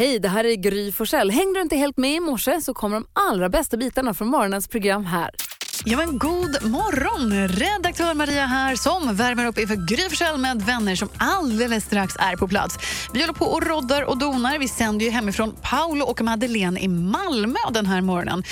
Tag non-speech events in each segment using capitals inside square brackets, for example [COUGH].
Hej, det här är Gry Forssell. Hängde du inte helt med i morse så kommer de allra bästa bitarna från morgonens program här. Ja, men god morgon! Redaktör Maria här som värmer upp inför Gry Forssell med vänner som alldeles strax är på plats. Vi håller på och roddar och donar. Vi sänder ju hemifrån Paolo och Madeleine i Malmö den här morgonen.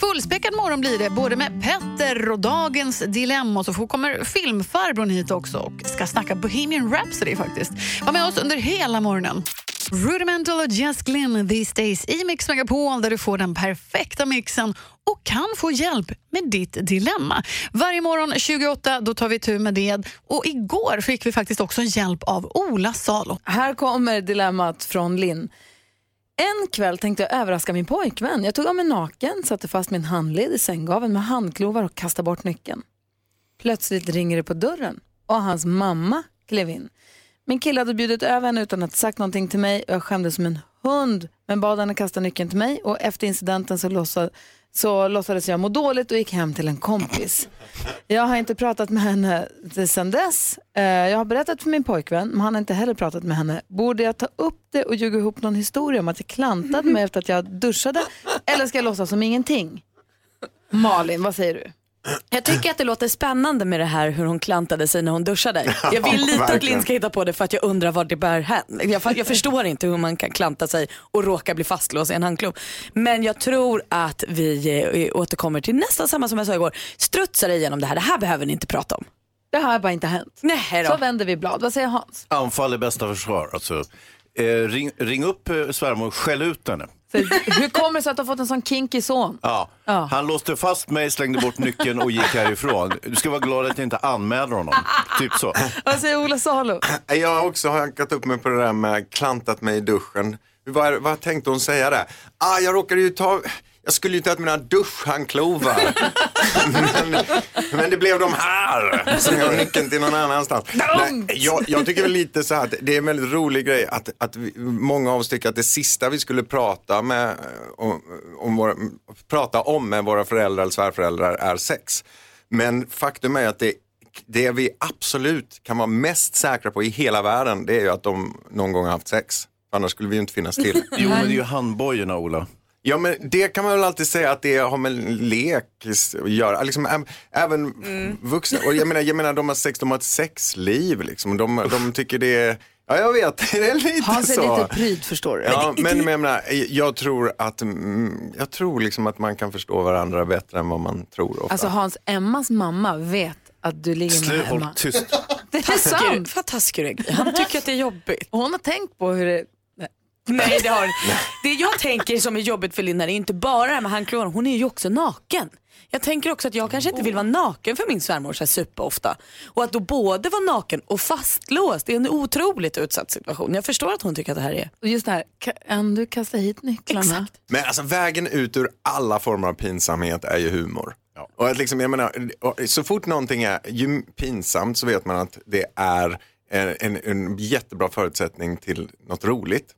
Fullspäckad morgon blir det, både med Petter och dagens dilemma. Och så kommer filmfarbrorn hit också och ska snacka Bohemian Rhapsody faktiskt. Var med oss under hela morgonen. Rudimental och Jess Glynn these days i Mix Megapol där du får den perfekta mixen och kan få hjälp med ditt dilemma. Varje morgon 28 då tar vi tur med det. Och igår fick vi faktiskt också hjälp av Ola Salo. Här kommer dilemmat från Linn. En kväll tänkte jag överraska min pojkvän. Jag tog av mig naken, satte fast min handled i sänggaveln med handklovar och kastade bort nyckeln. Plötsligt ringer det på dörren och hans mamma klev in. Min kille hade bjudit över henne utan att sagt någonting till mig och jag skämdes som en hund men bad henne kasta nyckeln till mig och efter incidenten så, låtsad, så låtsades jag må dåligt och gick hem till en kompis. Jag har inte pratat med henne sedan dess. Eh, jag har berättat för min pojkvän men han har inte heller pratat med henne. Borde jag ta upp det och ljuga ihop någon historia om att jag klantade mig efter att jag duschade eller ska jag låtsas som ingenting? Malin, vad säger du? Jag tycker att det låter spännande med det här hur hon klantade sig när hon duschade. [LAUGHS] Jag vill lite att. Linn ska hitta på det för att jag undrar var det bär hän. Jag, förstår inte hur man kan klanta sig och råka bli fastlåst i en handklov. Men jag tror att vi eh, återkommer till nästan samma som jag sa igår. Strutsar igenom det här, det här behöver ni inte prata om. Det här har bara inte hänt. Nej Så då. vänder vi blad. Vad säger Hans? Anfall är bästa försvar. Alltså, eh, ring, ring upp eh, svärmor och skäll ut henne. Så, hur kommer det sig att du har fått en sån kinky son? Ja. Ja. Han låste fast mig, slängde bort nyckeln och gick härifrån. Du ska vara glad att jag inte anmäler honom. Typ så. Vad säger Ola Salo? Jag har också hankat upp mig på det där med klantat mig i duschen. Vad, vad tänkte hon säga där? Ah, jag råkade ju ta, jag skulle ju ta mina duschhandklovar. men, men det blev de här. Så jag har nyckeln till någon annanstans. Nej, jag, jag tycker väl lite så här att det är en väldigt rolig grej att, att vi, många av oss tycker att det sista vi skulle prata, med, eh, om, om våra, prata om med våra föräldrar eller svärföräldrar är sex. Men faktum är att det det vi absolut kan vara mest säkra på i hela världen det är ju att de någon gång har haft sex. Annars skulle vi ju inte finnas till. Jo, men det är ju handbojorna, Ola. Ja men det kan man väl alltid säga att det har med lek att göra. Liksom, äm, även vuxna, och jag menar, jag menar de har sex, de har ett sexliv liksom. De, de tycker det är, ja jag vet, [LAUGHS] det är lite Hans är så. lite pryd förstår du. Ja, men, men jag, menar, jag tror att, mm, jag tror liksom att man kan förstå varandra bättre än vad man tror ofta. Alltså Hans, Emmas mamma vet att du ligger med Slut, håll Emma. tyst. [LAUGHS] Det är sant. vad taskig du är. Han tycker att det är jobbigt. Hon har tänkt på hur det... Nej det har Det jag tänker som är jobbigt för Linda är inte bara det här med handklovarna, hon är ju också naken. Jag tänker också att jag kanske inte vill vara naken för min svärmor så superofta. Och att då både vara naken och fastlåst, det är en otroligt utsatt situation. Jag förstår att hon tycker att det här är... Och just det här, kan du kasta hit nycklarna? Exakt. Men alltså vägen ut ur alla former av pinsamhet är ju humor. Och att liksom, jag menar, så fort någonting är ju pinsamt så vet man att det är en, en, en jättebra förutsättning till något roligt.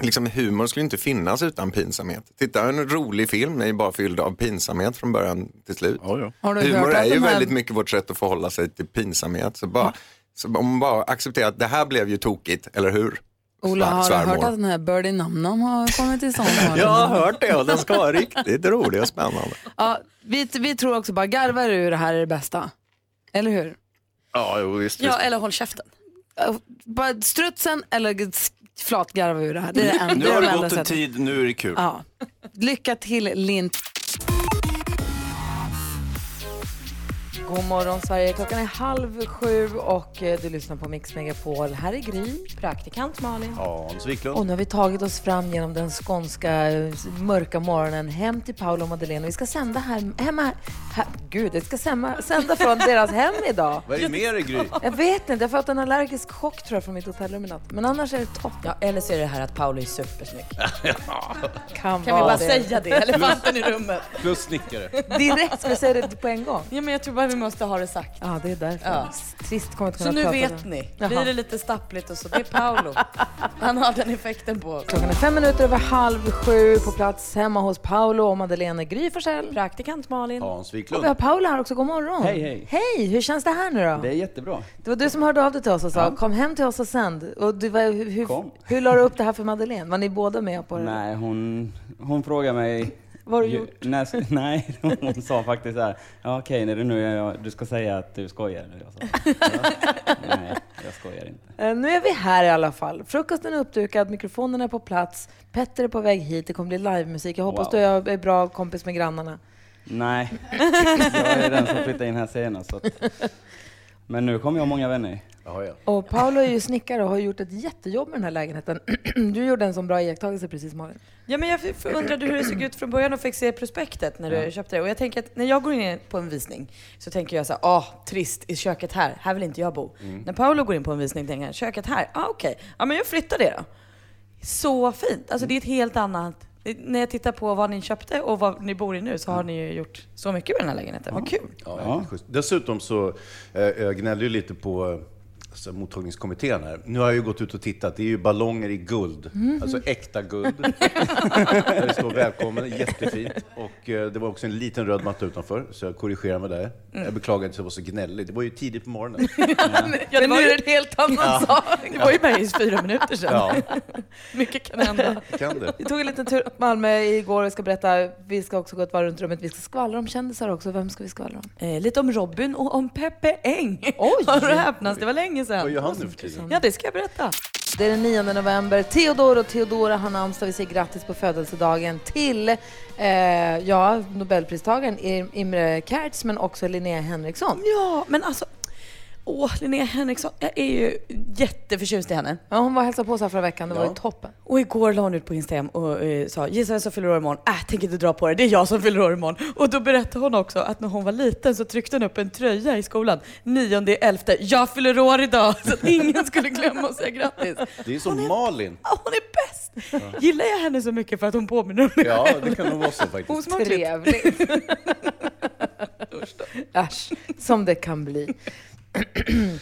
Liksom, humor skulle inte finnas utan pinsamhet. Titta, en rolig film är ju bara fylld av pinsamhet från början till slut. Ja, ja. Humor är ju här- väldigt mycket vårt sätt att förhålla sig till pinsamhet. Så, bara, så om man bara accepterar att det här blev ju tokigt, eller hur? Ola, har du hört att den här Birdie Namnam har kommit till stånd? [LAUGHS] Jag har hört det och den ska vara riktigt rolig och spännande. Ja, vi, vi tror också bara garvar ur det här är det bästa. Eller hur? Ja, jo, visst, visst. Ja, eller håll käften. Ja, Bara strutsen eller flatgarva ur det här. Det är det enda, Nu har det gått en tid, nu är det kul. Ja. Lycka till Lint. God morgon Sverige, klockan är halv sju och eh, du lyssnar på Mix Megapol. Här är Gry. Praktikant Malin. Hans Wiklund. Och nu har vi tagit oss fram genom den skånska eh, mörka morgonen hem till Paolo och Madeleine. Och vi ska sända här, hemma, här, gud, vi ska sända, sända från deras hem idag. Vad är det med dig, Gry? Jag vet inte, jag har fått en allergisk chock tror jag från mitt hotellrum i natt. Men annars är det toppen. Ja, eller så är det här att Paolo är supersnygg. [LAUGHS] Kan, Kan vi bara det. säga det? Elefanten i rummet. Plus snickare. Direkt, ska vi säga det på en gång? Ja, men jag tror bara vi måste ha det sagt. Ja, det är därför. Ja. Trist kommer inte Så nu prata vet om. ni. Blir det lite stappligt och så, det är Paolo. Han har den effekten på oss. Klockan är fem minuter över halv sju på plats hemma hos Paolo och Madeleine Gry Forssell. Praktikant Malin. Hans Och vi Wiklund. har Paolo här också. God morgon. Hej, hej. Hej, hur känns det här nu då? Det är jättebra. Det var du som hörde av dig till oss och sa kom hem till oss och sänd. Och du, var, hur, hur, Kom. hur la du upp det här för Madeleine? Var ni båda med på det? Nej, hon, hon frågade mig... Vad har du gjort? [LAUGHS] När, [LAUGHS] nej, hon sa faktiskt så här, ja okej, när du nu jag, du ska säga att du skojar. Jag sa, ja, nej, jag skojar inte. [LAUGHS] Eh, Nu är vi här i alla fall. Frukosten är uppdukad, mikrofonen är på plats, Petter är på väg hit, det kommer bli livemusik. Jag hoppas Wow. du är är bra kompis med grannarna. Nej, jag är den som flyttade in här senast. Så att, men nu kommer jag ha många vänner. Ja, ja. Och Paolo är ju snickare och har gjort ett jättejobb med den här lägenheten. [CLEARS THROAT] Du gjorde en sån bra iakttagelse precis Malin. Ja, men jag undrade hur det såg ut från början och fick se prospektet när du köpte det. Och jag tänker att när jag går in på en visning så tänker jag så här, åh, trist, i köket här, här vill inte jag bo. När Paolo går in på en visning tänker jag, köket här, ah, okej, ja men jag flyttar det då. Så fint, alltså det är ett helt annat när jag tittar på vad ni köpte och vad ni bor i nu så har ni ju gjort så mycket med den här lägenheten. Vad kul! Ja, Ja. Dessutom så eh, jag gnällde ju lite på eh, alltså, mottagningskommittén här. Nu har jag ju gått ut och tittat. Det är ju ballonger i guld. Alltså äkta guld. [LAUGHS] där det står välkommen. Jättefint. Och eh, det var också en liten röd matta utanför, så jag korrigerar mig där. Jag beklagar att jag var så gnällig. Det var ju tidigt på morgonen. [LAUGHS] Ja, det, Men var nu ju, en helt annan sak. det var ju bara i fyra minuter sedan. Ja, [LAUGHS] Mycket kan hända. kan det. Vi tog en liten tur upp Malmö igår och ska berätta, vi ska också gå ett varv runt rummet, vi ska skvallra om kändisar också. Vem ska vi skvallra om? Eh, lite om Robin och om Peppe Eng. Oj! Har du häpnat? Det var länge sedan. Vad gör han nu för tiden? Ja, det ska jag berätta. Det är den 9 november. Theodor och Theodora har namnsdag. Vi säger grattis på födelsedagen till eh, ja, Nobelpristagaren Im- Imre Kertz men också Linnea Henriksson. Ja, men alltså... Åh, Linnea Henriksson. Jag är ju jätteförtjust i henne. Ja, hon var och hälsade på oss här förra veckan, det var ju toppen. Och igår la hon ut på Instagram och eh, sa gissa vem som fyller år imorgon? Äh, tänk inte dra på det, det är jag som fyller år imorgon. Och då berättade hon också att när hon var liten så tryckte hon upp en tröja i skolan. Nionde elfte, jag fyller år idag! [LAUGHS] Så att ingen skulle glömma att säga grattis. Det är som Malin. Ah, hon är bäst! Gillar jag henne så mycket för att hon påminner om mig Ja, det kan nog vara så faktiskt. Osmakligt. Trevligt. [LAUGHS] Äsch, som det kan bli. [CLEARS THROAT]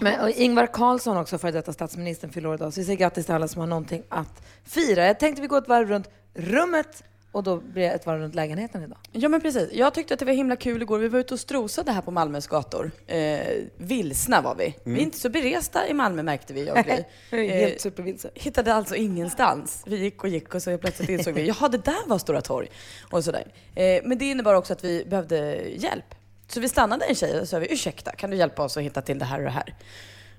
Men, och Ingvar Carlsson också, före detta statsministern, fyller år idag. Så vi säger grattis till alla som har någonting att fira. Jag tänkte vi går ett varv runt rummet och då blir det ett varv runt lägenheten idag. Ja men precis. Jag tyckte att det var himla kul igår. Vi var ute och strosade här på Malmös gator. Eh, vilsna var vi. Vi är inte så beresta i Malmö märkte vi, jag och Gry. [LAUGHS] Helt Eh, supervilse. hittade alltså ingenstans. Vi gick och gick och så plötsligt insåg vi, [LAUGHS] jaha det där var Stora torg. Och sådär. Eh, men det innebar också att vi behövde hjälp. Så vi stannade en tjej och sa, vi, ursäkta, kan du hjälpa oss att hitta till det här och det här?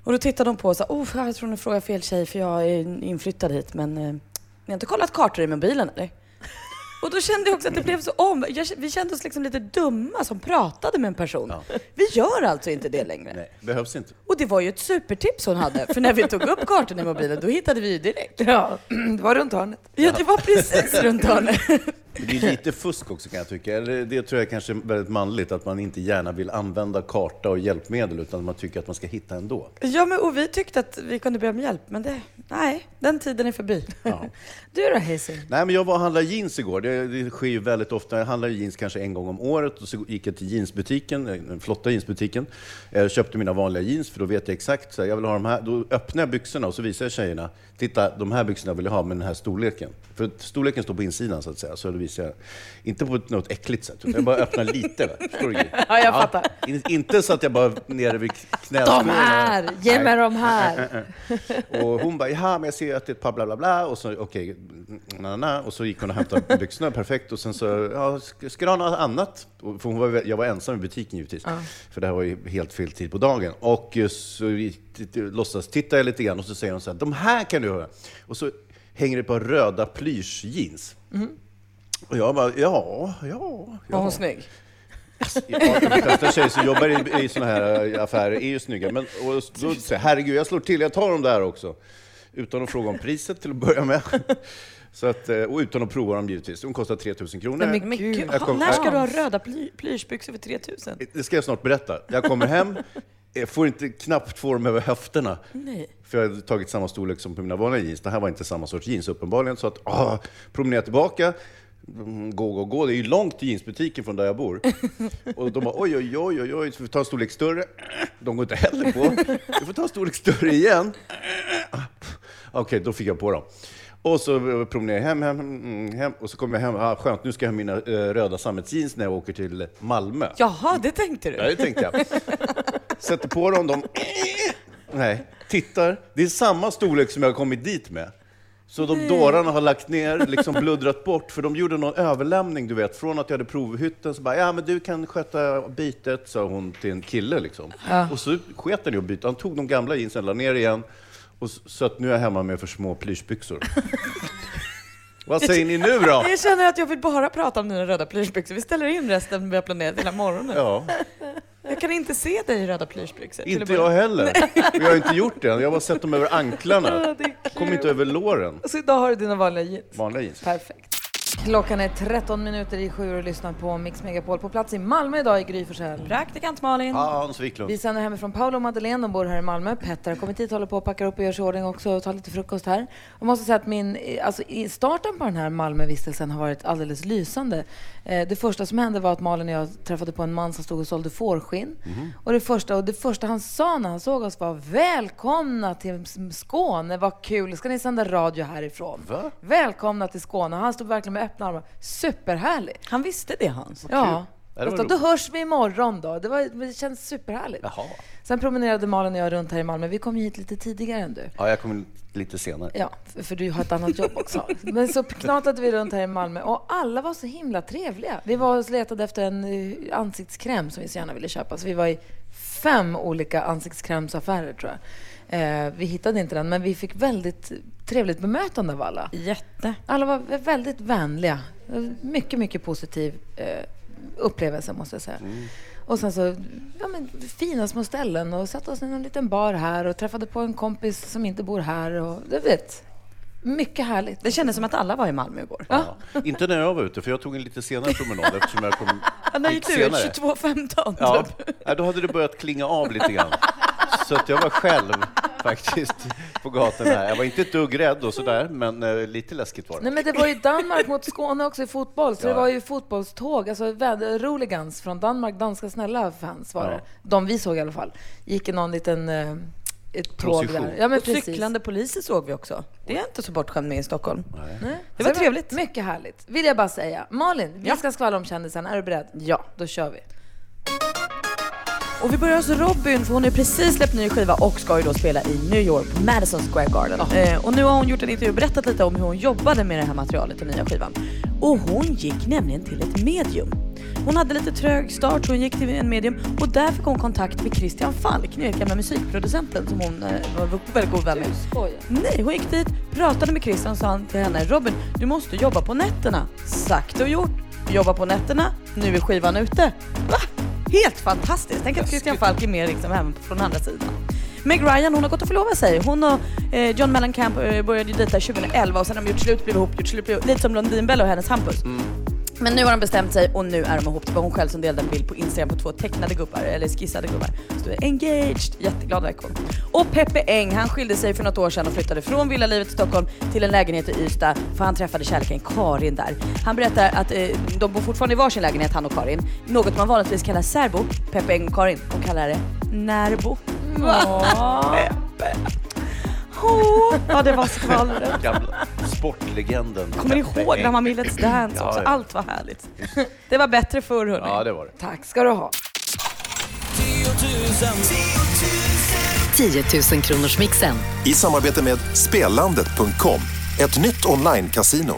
Och då tittade de på oss och sa, oh, jag tror ni frågar fel tjej för jag är inflyttad hit men eh, ni har inte kollat kartor i mobilen eller? [LAUGHS] Och då kände jag också att det blev så om. Jag, vi kände oss liksom lite dumma som pratade med en person. Vi gör alltså inte det längre. Nej, behövs inte. Och det var ju ett supertips hon hade. För när vi tog upp kartan i mobilen, då hittade vi ju direkt. Ja, [CLEARS THROAT] det var runt hörnet. Ja, det var precis [LAUGHS] runt hörnet. Det är lite fusk också kan jag tycka. Det tror jag kanske är väldigt manligt, att man inte gärna vill använda karta och hjälpmedel utan man tycker att man ska hitta ändå. Ja, men och vi tyckte att vi kunde be om hjälp, men det, nej, den tiden är förbi. Ja. [LAUGHS] Du då Hazy? Nej, men jag var och handlade jeans igår. Det, det sker ju väldigt ofta. Jag handlar jeans kanske en gång om året och så gick jag till jeansbutiken, eh, den flotta jeansbutiken. Jag köpte mina vanliga jeans för då vet jag exakt, så jag vill ha de här. Då öppnar jag byxorna och så visar jag tjejerna, titta de här byxorna vill jag ha med den här storleken. För storleken står på insidan så att säga, så visar jag, inte på något äckligt sätt, utan jag bara öppnar lite. va. Förstår du? [LAUGHS] Ja, jag fattar. In, inte så att jag bara nere vid knäskålen. De här! Ge mig de här! [LAUGHS] Och hon bara, ja men jag ser att det är ett par bla bla bla, och så okej, na, na, na. och så gick hon och hämtade byxorna, [LAUGHS] perfekt, och sen så, ja, ska, du ha något annat? För hon var, jag var ensam i butiken givetvis, för det här var ju helt fel tid på dagen. Och så låtsas titta jag lite grann och så säger hon så här, de här kan du ha. Och så hänger det på röda plyschjeans. Och jag bara, ja, ja, ja. Var hon snygg? Ja, de flesta tjejer som jobbar i, i såna här eh, affärer är ju snygga. Men och då säger jag, herregud, jag slår till, jag tar dem där också. Utan att fråga om priset till att börja med. [LAUGHS] Så att, eh, och utan att prova dem givetvis. De kostar 3000 kronor. Nej, men Men Gud. kom- när ska du ha röda ply, plyschbyxor för 3000? Det ska jag snart berätta. Jag kommer hem, jag får inte knappt få dem över höfterna. Nej. För jag hade tagit samma storlek som på mina vanliga jeans. Det här var inte samma sorts jeans uppenbarligen. Så att, ah, promenerar tillbaka, gå, gå, gå. Det är ju långt till jeansbutiken från där jag bor. [LAUGHS] Och de bara oj, oj, oj, oj, oj, så får vi ta en storlek större. De går inte heller på. Vi får ta en storlek större igen. Okej, då fick jag på dem. Och så promenerade jag hem, hem, mm, hem och så kom jag hem. Ah, skönt, nu ska jag ha mina eh, röda sammetsjeans när jag åker till Malmö. Jaha, det tänkte du? Ja, det tänkte jag. Sätter på dem, de... Nej, tittar. Det är samma storlek som jag har kommit dit med. Så de dårarna har lagt ner, liksom bluddrat bort, för de gjorde någon överlämning, du vet, från att jag hade provhytten, så bara, ja men du kan sköta bytet, sa hon till en kille liksom. Och så sket han i att byta, han tog de gamla jeansen, la ner igen, och s- så att nu är jag hemma med för små plyschbyxor. [LAUGHS] Vad säger ni nu då? Jag känner att jag vill bara prata om dina röda plyschbyxor. Vi ställer in resten vi har planerat hela morgonen. Ja, Jag kan inte se dig i röda plyschbyxor. att inte jag heller. Och jag har inte gjort det än, jag har bara sett dem över anklarna. [LAUGHS] Kom inte över låren. Så idag har du dina vanliga jeans. Vanliga jeans. Perfekt. Klockan är 13 minuter i sju och lyssnar på Mix Megapol på plats i Malmö idag i Gry Forssell. Praktikant Malin. Hans Wiklund. Vi sänder hemifrån Paolo och Madeleine, de bor här i Malmö. Petter har kommit hit, håller på och packar upp och gör sig i ordning också och tar lite frukost här. Jag måste säga att min, alltså i starten på den här Malmövistelsen har varit alldeles lysande. Eh, Det första som hände var att Malin och jag träffade på en man som stod och sålde fårskinn. Och, det första, och det första han sa när han såg oss var Välkomna till Skåne, vad kul, ska ni sända radio härifrån? Va? Välkomna till Skåne. Han stod verkligen med öppna armar. Superhärligt. Han visste det Hans. Ja. Så, då roligt. hörs vi imorgon då. Det, var, det känns superhärligt. Jaha. Sen promenerade Malin och jag runt här i Malmö. Vi kom hit lite tidigare än du. Ja, jag kommer lite senare. Ja, för, för du har ett annat jobb också. [LAUGHS] Men så knatade vi runt här i Malmö och alla var så himla trevliga. Vi var och letade efter en eh, ansiktskräm som vi så gärna ville köpa. Så vi var i fem olika ansiktskrämsaffärer tror jag. Eh, vi hittade inte den, men vi fick väldigt trevligt bemötande av alla. Jätte. Alla var väldigt vänliga. Mycket, mycket positiv eh, upplevelse måste jag säga. Och sen så, ja men fina små ställen och satte oss i en liten bar här och träffade på en kompis som inte bor här och du vet, mycket härligt. Det kändes som att alla var i Malmö igår. Ja. Inte när jag var ute, för jag tog en lite senare promenad eftersom jag kom När gick du ut? senare. 22.15 Ja, typ. ja, då hade det börjat klinga av lite grann. Så att jag var själv faktiskt på gatan här. Jag var inte ett dugg rädd och sådär, men eh, lite läskigt var det. Nej men det var ju Danmark mot Skåne också i fotboll, så Ja. det var ju fotbollståg, alltså väder- roligans från Danmark, danska snälla fans var Ja. det. De vi såg i alla fall. Gick i någon liten eh, ett tåg Procession. där. Ja men Och precis. cyklande poliser såg vi också. Det är inte så bortskämd med i Stockholm. Nej. Det var Så trevligt. Mycket härligt. Vill jag bara säga. Malin, vi Ja. ska skvallra om kändisarna. Är du beredd? Ja. Då kör vi. Och vi börjar hos Robin, för hon har precis släppt ny skiva och ska ju då spela i New York, på Madison Square Garden. Eh, och nu har hon gjort en intervju och berättat lite om hur hon jobbade med det här materialet till nya skivan. Och hon gick nämligen till ett medium. Hon hade lite trög start så hon gick till en medium och där fick hon kontakt med Christian Falk, ni vet gamla musikproducenten som hon eh, var väldigt god vän med. Skoja. Nej, hon gick dit, pratade med Christian och sa han till henne Robin, du måste jobba på nätterna. Sagt och gjort. Jobba på nätterna, nu är skivan ute. Va? Helt fantastiskt. Tänk att Christian Falk är med liksom även från andra sidan. Meg Ryan hon har gått och förlovat sig. Hon och eh, John Mellencamp eh, började ju dejta 2011 och sen har de gjort slut, blivit ihop, gjort slut, blivit ihop. Lite som Blondinbella och hennes Hampus. Men nu har de bestämt sig och nu är de ihop. Det var hon själv som delade en bild på Instagram på två tecknade gubbar, eller skissade gubbar. Så är engaged, jätteglad verkar. Och Peppe Eng, han skilde sig för något år sedan och flyttade från villalivet i Stockholm till en lägenhet i Ystad för han träffade kärleken Karin där. Han berättar att eh, de bor fortfarande i varsin lägenhet, han och Karin. Något man vanligtvis kallar särbo, Peppe Eng och Karin. De kallar det närbo. Peppe. Åh, ja det var skvallret. [LAUGHS] Gamla sportlegenden. Kommer ni ihåg när man ville Let's Dance Ja, också? ja. Allt var härligt. Det var bättre förr hörni. Ja, det var det. Tack ska du ha. 10 000 kronors mixen. I samarbete med Spelandet.com, ett nytt online-casino.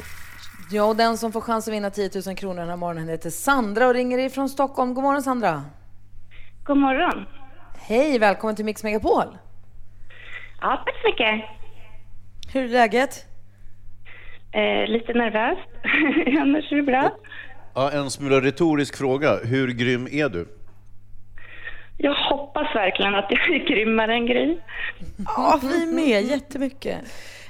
Ja, och den som får chans att vinna 10 000 kronor den här morgonen heter Sandra och ringer ifrån Stockholm. God morgon Sandra. God morgon. Hej, välkommen till Mix Megapol. Ja, tack så mycket. Hur är läget? Eh, lite nervöst. [LAUGHS] Annars är det bra. Ja, en smula retorisk fråga. Hur grym är du? Jag hoppas verkligen att jag är grymmare än Gry. Ja, vi med jättemycket.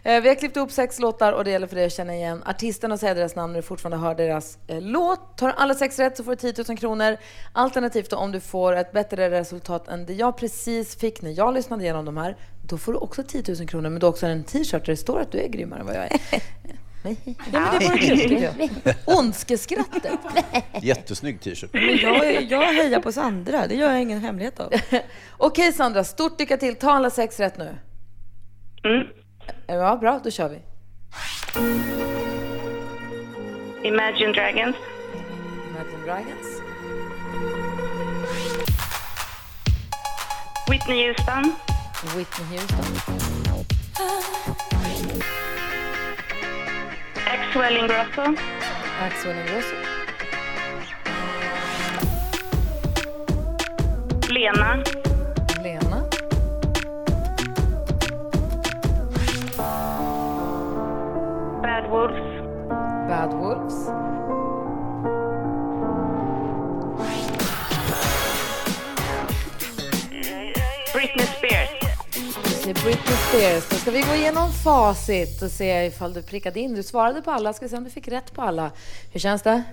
Eh, Vi har klippt ihop sex låtar och det gäller för dig att känna igen artisterna och säga deras namn när du fortfarande hör deras eh, låt. Tar alla sex rätt så får du 10 000 kronor. Alternativt då, om du får ett bättre resultat än det jag precis fick när jag lyssnade igenom de här, då får du också 10 000 kronor. Men då också en t-shirt där det står att du är grymmare än vad jag är. Men Ja, men det var kul. Ondskeskrattet. Jättesnygg t-shirt. Men jag, jag hejar på Sandra, det gör jag ingen hemlighet av. Okej Sandra, stort lycka till. Ta alla sex rätt nu. Mm. Ja, bra, då kör vi. Imagine Dragons. Imagine Dragons. Whitney Houston. Whitney Houston. Axwell Ingrosso. Axel Ingrosso. Lena. Lena. Bad Wolves. Bad Wolves. Vi ser Britney Spears. Då ska vi gå igenom facit och se ifall du prickade in. Du svarade på alla. Ska se om du fick rätt på alla. Hur känns det?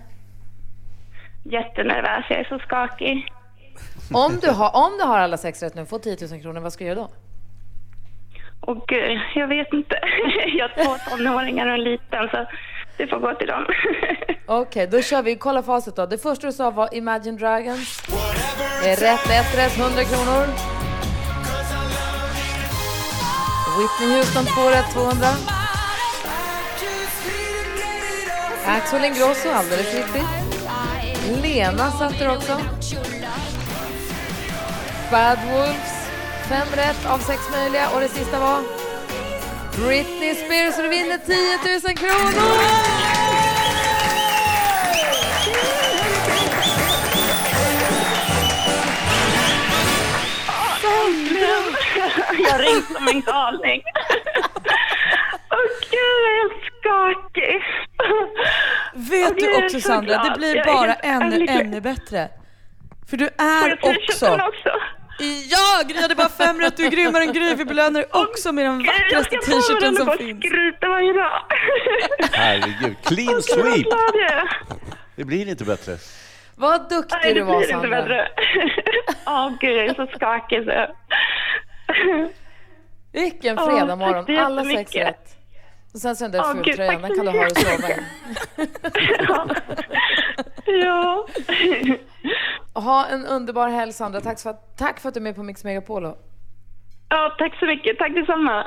Jättenervös, jag är så skakig. Om du har, om du har alla sex rätt nu, får 10 000 kronor, vad ska du göra då? Och gud, jag vet inte. [LAUGHS] Jag har två tonåringar och en liten så det får gå till dem. [LAUGHS] Okej, då kör vi. Kolla facit då. Det första du sa var Imagine Dragons. Det är rätt, ett rätt, 100 kronor. Whitney Houston, 2 rätt, 200. Axel Ingrosso, alldeles riktigt. Lena satte det också. Bad Wolves, fem rätt av sex möjliga. Och det sista var Britney Spears och du vinner 10 000 kronor! [LAUGHS] Jag ringt som en galning. [LAUGHS] Åh gud, jag är helt skakig. Vet Åh, du jag också så Sandra, glad. det blir Jag bara ännu, ännu bättre. För du är jag också... också? Ja, Gry hade bara fem rätt, du är grymmare än Gry. Vi belönar dig också med den jag vackraste ska t-shirten som bara finns. skryta varje dag. Herregud, clean vad sweep! jag. Det blir inte bättre. Vad Nej, duktig det du var, blir inte Sandra. bättre. [LAUGHS] Åh gud, jag är så skakig så. [LAUGHS] Vilken Ja, fredag morgon. så Alla sex rätt. Och sen så den där gud, fultröjan, den kan du ha och sova i. [LAUGHS] Ja. [LAUGHS] Ha en underbar helg, Sandra. Tack för, att, tack för att du är med på Mix Megapol. ja, tack så mycket. Tack detsamma.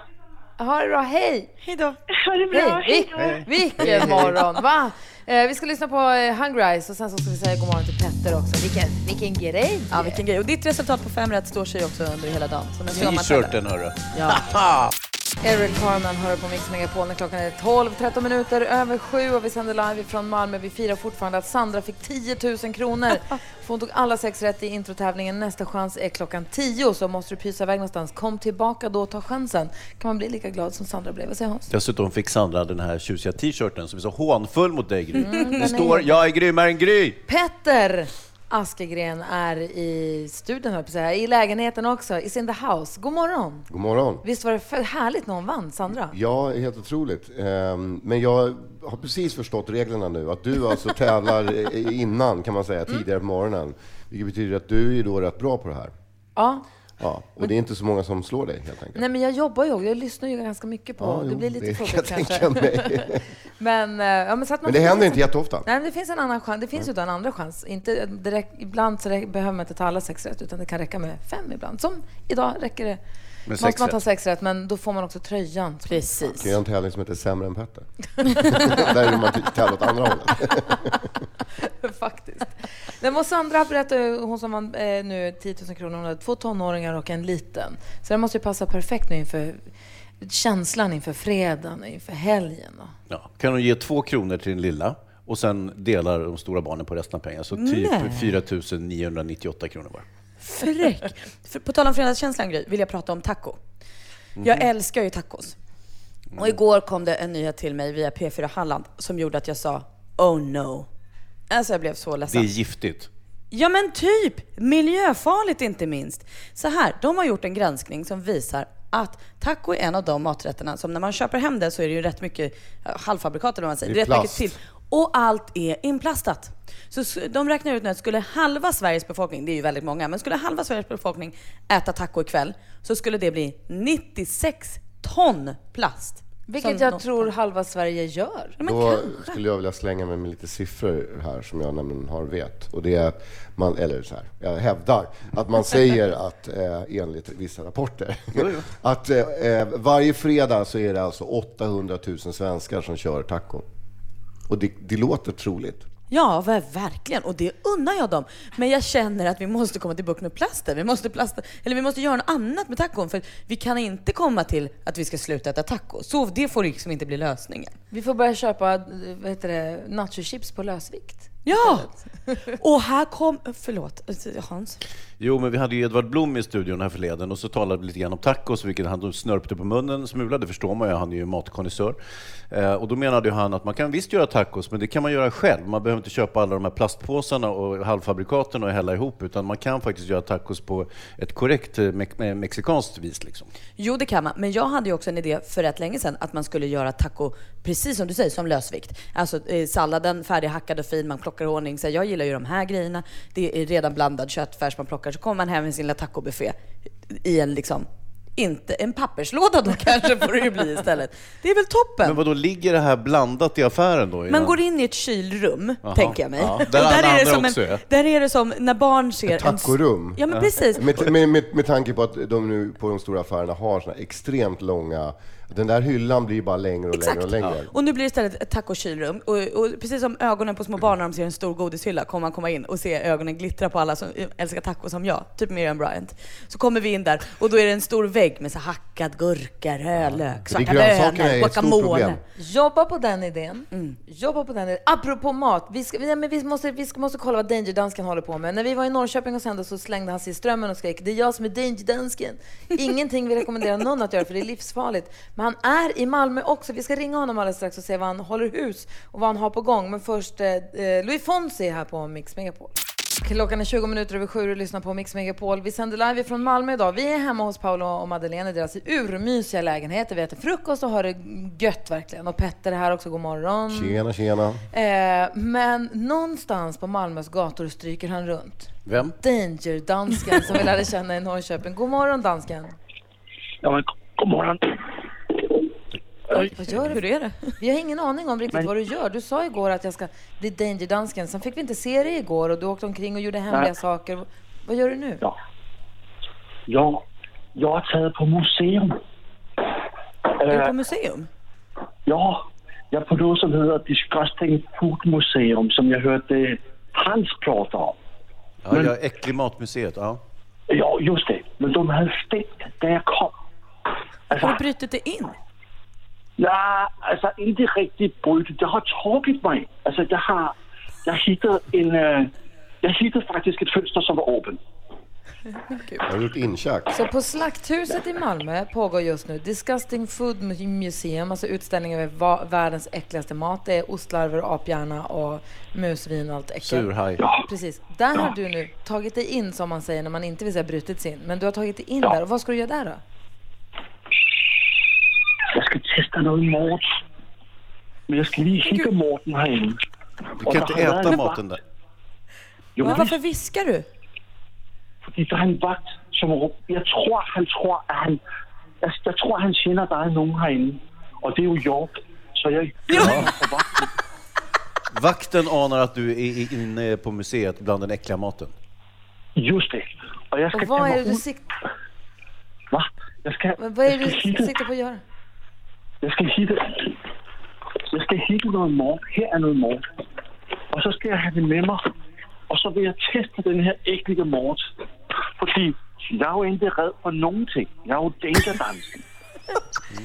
Ha det bra. Hej! Hej då. Ha det bra. Hej! Hej vilken morgon, va? Eh, vi ska lyssna på eh, Hungry Eyes och sen så ska vi säga god morgon till Petter också. Vilken, vilken grej! Ja, vilken grej. Och ditt resultat på fem rätt står sig också under hela dagen. T-shirten hörru. Ja. [LAUGHS] Eric Carmen hör på Mix Megapol när klockan är 12, 13 minuter över sju och vi sänder live från Malmö. Vi firar fortfarande att Sandra fick 10 000 kronor. [LAUGHS] För hon tog alla sex rätt i introtävlingen. Nästa chans är klockan 10 så måste du pysa iväg någonstans. Kom tillbaka då och ta chansen. Kan man bli lika glad som Sandra blev. Vad säger Hans? Dessutom fick Sandra den här tjusiga t-shirten som är så hånfull mot dig Gry. den det är- står “Jag är grymmare än Gry”. Petter Askegren är i studion, att säga. I lägenheten också. Is in the house. God morgon! God morgon. Visst var det för härligt när hon vann, Sandra? Ja, helt otroligt. Ehm, Men jag har precis förstått reglerna nu. Att du alltså [LAUGHS] tävlar innan, kan man säga, tidigare på morgonen. Vilket betyder att du är då rätt bra på det här. Ja. Ja, och det är inte så många som slår dig helt enkelt. Nej, men jag jobbar ju, jag lyssnar ju ganska mycket på, Ja, det jo, blir lite tråkigt kanske. [LAUGHS] men, eh, ja, men, så att man Men det händer inte jätteofta. Nej, men det finns en annan chans. Det finns ju då en andra chans. Inte, räck, ibland så behöver man inte ta alla sex rätt, utan det kan räcka med fem ibland. Som idag räcker det. Måste man ta sex rätt, men då får man också tröjan. Precis. Kan jag göra en tävling som heter Sämre än Petter? [LAUGHS] Där är man tävlar åt andra hållet. [LAUGHS] Faktiskt. Men Sandra berättade, hon som vann eh, nu 10 000 kronor, hon hade två tonåringar och en liten. Så det måste ju passa perfekt nu inför känslan inför fredagen, inför helgen. Och. Ja. Kan hon ge två kronor till den lilla och sen delar de stora barnen på resten av pengarna. Så typ Nej. 4 998 kronor var. Fräck. För, på tal om fredagskänslan, Gry, vill jag prata om taco. Jag älskar ju tacos. Och igår kom det en nyhet till mig via P4 Halland som gjorde att jag sa oh no. Alltså jag blev så Det ledsen. är giftigt. Ja men typ! Miljöfarligt inte minst. Så här, de har gjort en granskning som visar att taco är en av de maträtterna som när man köper hem det så är det ju rätt mycket halvfabrikat eller vad man säger. Det är rätt mycket plast. till. Och allt är inplastat. Så de räknar ut nu att skulle halva Sveriges befolkning, det är ju väldigt många, men skulle halva Sveriges befolkning äta taco ikväll så skulle det bli 96 ton plast. Vilket Som jag tror halva Sverige gör. Då skulle jag vilja slänga mig med lite siffror här som jag nämligen har vet. Och det är att man, eller så här, jag hävdar att man säger [LAUGHS] att eh, enligt vissa rapporter [LAUGHS] att eh, eh, varje fredag så är det alltså 800 000 svenskar som kör taco. Och det, det låter troligt. Ja, ver- verkligen. Och det unnar jag dem. Men jag känner att vi måste komma till bukt med plasten. Vi måste, plasta, eller vi måste göra något annat med tacon. För vi kan inte komma till att vi ska sluta äta taco. Så det får liksom inte bli lösningen. Vi får börja köpa vad heter det, nachochips på lösvikt. Ja! [LAUGHS] Och här kom... Förlåt, Hans. Jo, men vi hade ju Edvard Blom i studion här förleden och så talade vi lite grann om tacos, vilket han snörpte på munnen en smula, det förstår man ju, han är ju matkonnässör. Eh, och då menade han att man kan visst göra tacos, men det kan man göra själv. Man behöver inte köpa alla de här plastpåsarna och halvfabrikaten och hälla ihop, utan man kan faktiskt göra tacos på ett korrekt eh, me- mexikanskt vis. Liksom. Jo, det kan man. Men jag hade ju också en idé för rätt länge sedan att man skulle göra taco, precis som du säger, som lösvikt. Alltså eh, salladen färdighackad och fin, man plockar ordning. Så jag gillar ju de här grejerna. Det är redan blandad köttfärs man plockar. Så kommer man hem med sin lilla tacobuffé i en liksom, inte en papperslåda då [LAUGHS] kanske får det ju bli istället. Det är väl toppen? Men vad då ligger det här blandat i affären då? Man innan- går in i ett kylrum, Jaha. tänker jag mig. Ja, [LAUGHS] där alla är det som en, är. Där är det som när barn ser Ett tacorum. Ja, men precis. Med, med, med, med tanke på att de nu på de stora affärerna har såna extremt långa... Den där hyllan blir bara längre och längre och längre. Och nu blir det istället ett tacokylrum. Och, och precis som ögonen på små barn när de ser en stor godishylla kommer man komma in och se ögonen glittra på alla som älskar taco som jag, typ Miriam Bryant. Så kommer vi in där och då är det en stor vägg med så hackad gurka, rödlök, svarta bönor, guacamole. Jobba på den idén. Jobba på den idén. Apropå mat, vi, ska, vi, men vi, måste, vi ska, måste kolla vad Danger Dansken håller på med. När vi var i Norrköping och sände så slängde han sig i strömmen och skrek det är jag som är Danger Dansken. [LAUGHS] Ingenting vi rekommenderar någon att göra för det är livsfarligt. Men han är i Malmö också. Vi ska ringa honom alldeles strax och se vad han håller hus och vad han har på gång. Men först eh, eh, Louis Fonsi här på Mix Megapol. Klockan är 20 minuter över sju och lyssnar på Mix Megapol. Vi sänder live från Malmö idag. Vi är hemma hos Paolo och Madeleine i deras urmysiga lägenheter. Vi äter frukost och har det gött verkligen. Och Petter är här också, god morgon. Tjena, tjena. Eh, men någonstans på Malmös gator stryker han runt. Vem? Danger-dansken som vi lärde känna i Norrköping. God morgon dansken. Ja, men god morgon. Vad gör du? Hur är det? Vi har ingen aning om riktigt vad du gör. Du sa igår att jag ska bli Danger-dansken. Sen fick vi inte se dig igår och du åkte omkring och gjorde hemliga Nej. saker. Vad gör du nu? Ja. Jag, jag har tagit på museum. Är du Eh, på museum? ja, jag är på något som heter Disgusting Food Museum som jag hörde Hans prata om. Ja, ja, Äcklig matmuseet, ja. Ja, just det. Men de hade stängt där jag kom. Alltså, Har du brutit dig in? Ja, alltså inte riktigt brutit. Det har tagit mig. Alltså jag har, jag hittade en, eh, jag hittade faktiskt ett fönster som var öppet. Har du gjort inköp? Så på Slakthuset i Malmö pågår just nu Disgusting Food Museum, alltså utställning över va- världens äckligaste mat. Det är ostlarver, aphjärna och musvin och allt äckligt. Surhaj. Precis. Där har du nu tagit dig in, som man säger när man inte vill säga brutit sig in. Men du har tagit dig in där. Och vad ska du göra där då? Jag ska testa något mat. Men jag ska lige hitta maten här inne. Du kan inte äta maten där. Jo, Men varför viskar du? Fordi der er en vagt, som råber. Jeg tror, han tror, at han... Jeg, jeg tror, han kender, der er nogen herinde. Og det er jo York. Så jeg... Ja. Vakten anar att du är inne på museet bland den äckliga maten. Just det. Og jeg skal Och vad är det du ud. siktar Hvad? Jeg skal, vad är det du siktar på att göra? Jeg skal hitte, jeg skal hitte noget mat. Her er noget mat. Og så skal jeg have det med mig. Og så vil jeg teste den her æglige mat. Fordi jeg er jo ikke red for nogen ting. Jeg er jo dangerdansken.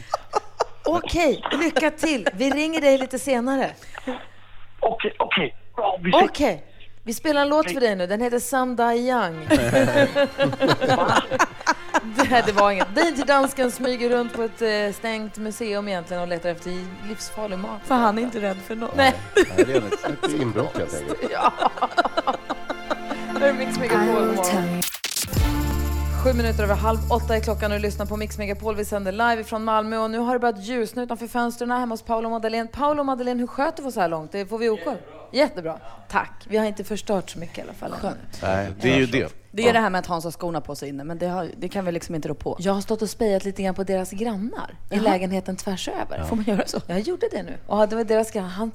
[LAUGHS] Okej, lycka till. Vi ringer dig lite senare. Okej, okej. Bra, vi Okej. Vi spelar en låt för dig nu. Den heter Some Die Young. [LAUGHS] det, det var inget. Danger-dansken smyger runt på ett eh, stängt museum egentligen och letar efter livsfarlig mat. För han är inte rädd för något. Nej. Nej, det är. Ett inbrott helt enkelt. [LAUGHS] Ja. Är Mix Megapol. Sju minuter över halv åtta är klockan och du lyssnar på Mix Megapol. Vi sänder live från Malmö och nu har det börjat ljusna utanför fönstren hemma hos Paolo och Madeleine. Paolo och Madeleine, hur sköter vi oss så här långt? Det får vi OK? Jättebra. Tack. Vi har inte förstört så mycket i alla fall. Skönt. Nej, det är ju det. Det är det här med att Hans har skorna på sig inne, men det, har, det kan vi liksom inte rå på. Jag har stått och spejat lite grann på deras grannar i Jaha. lägenheten tvärs över. Ja. Får man göra så? Jag gjorde det nu. Och det var deras grannar. Han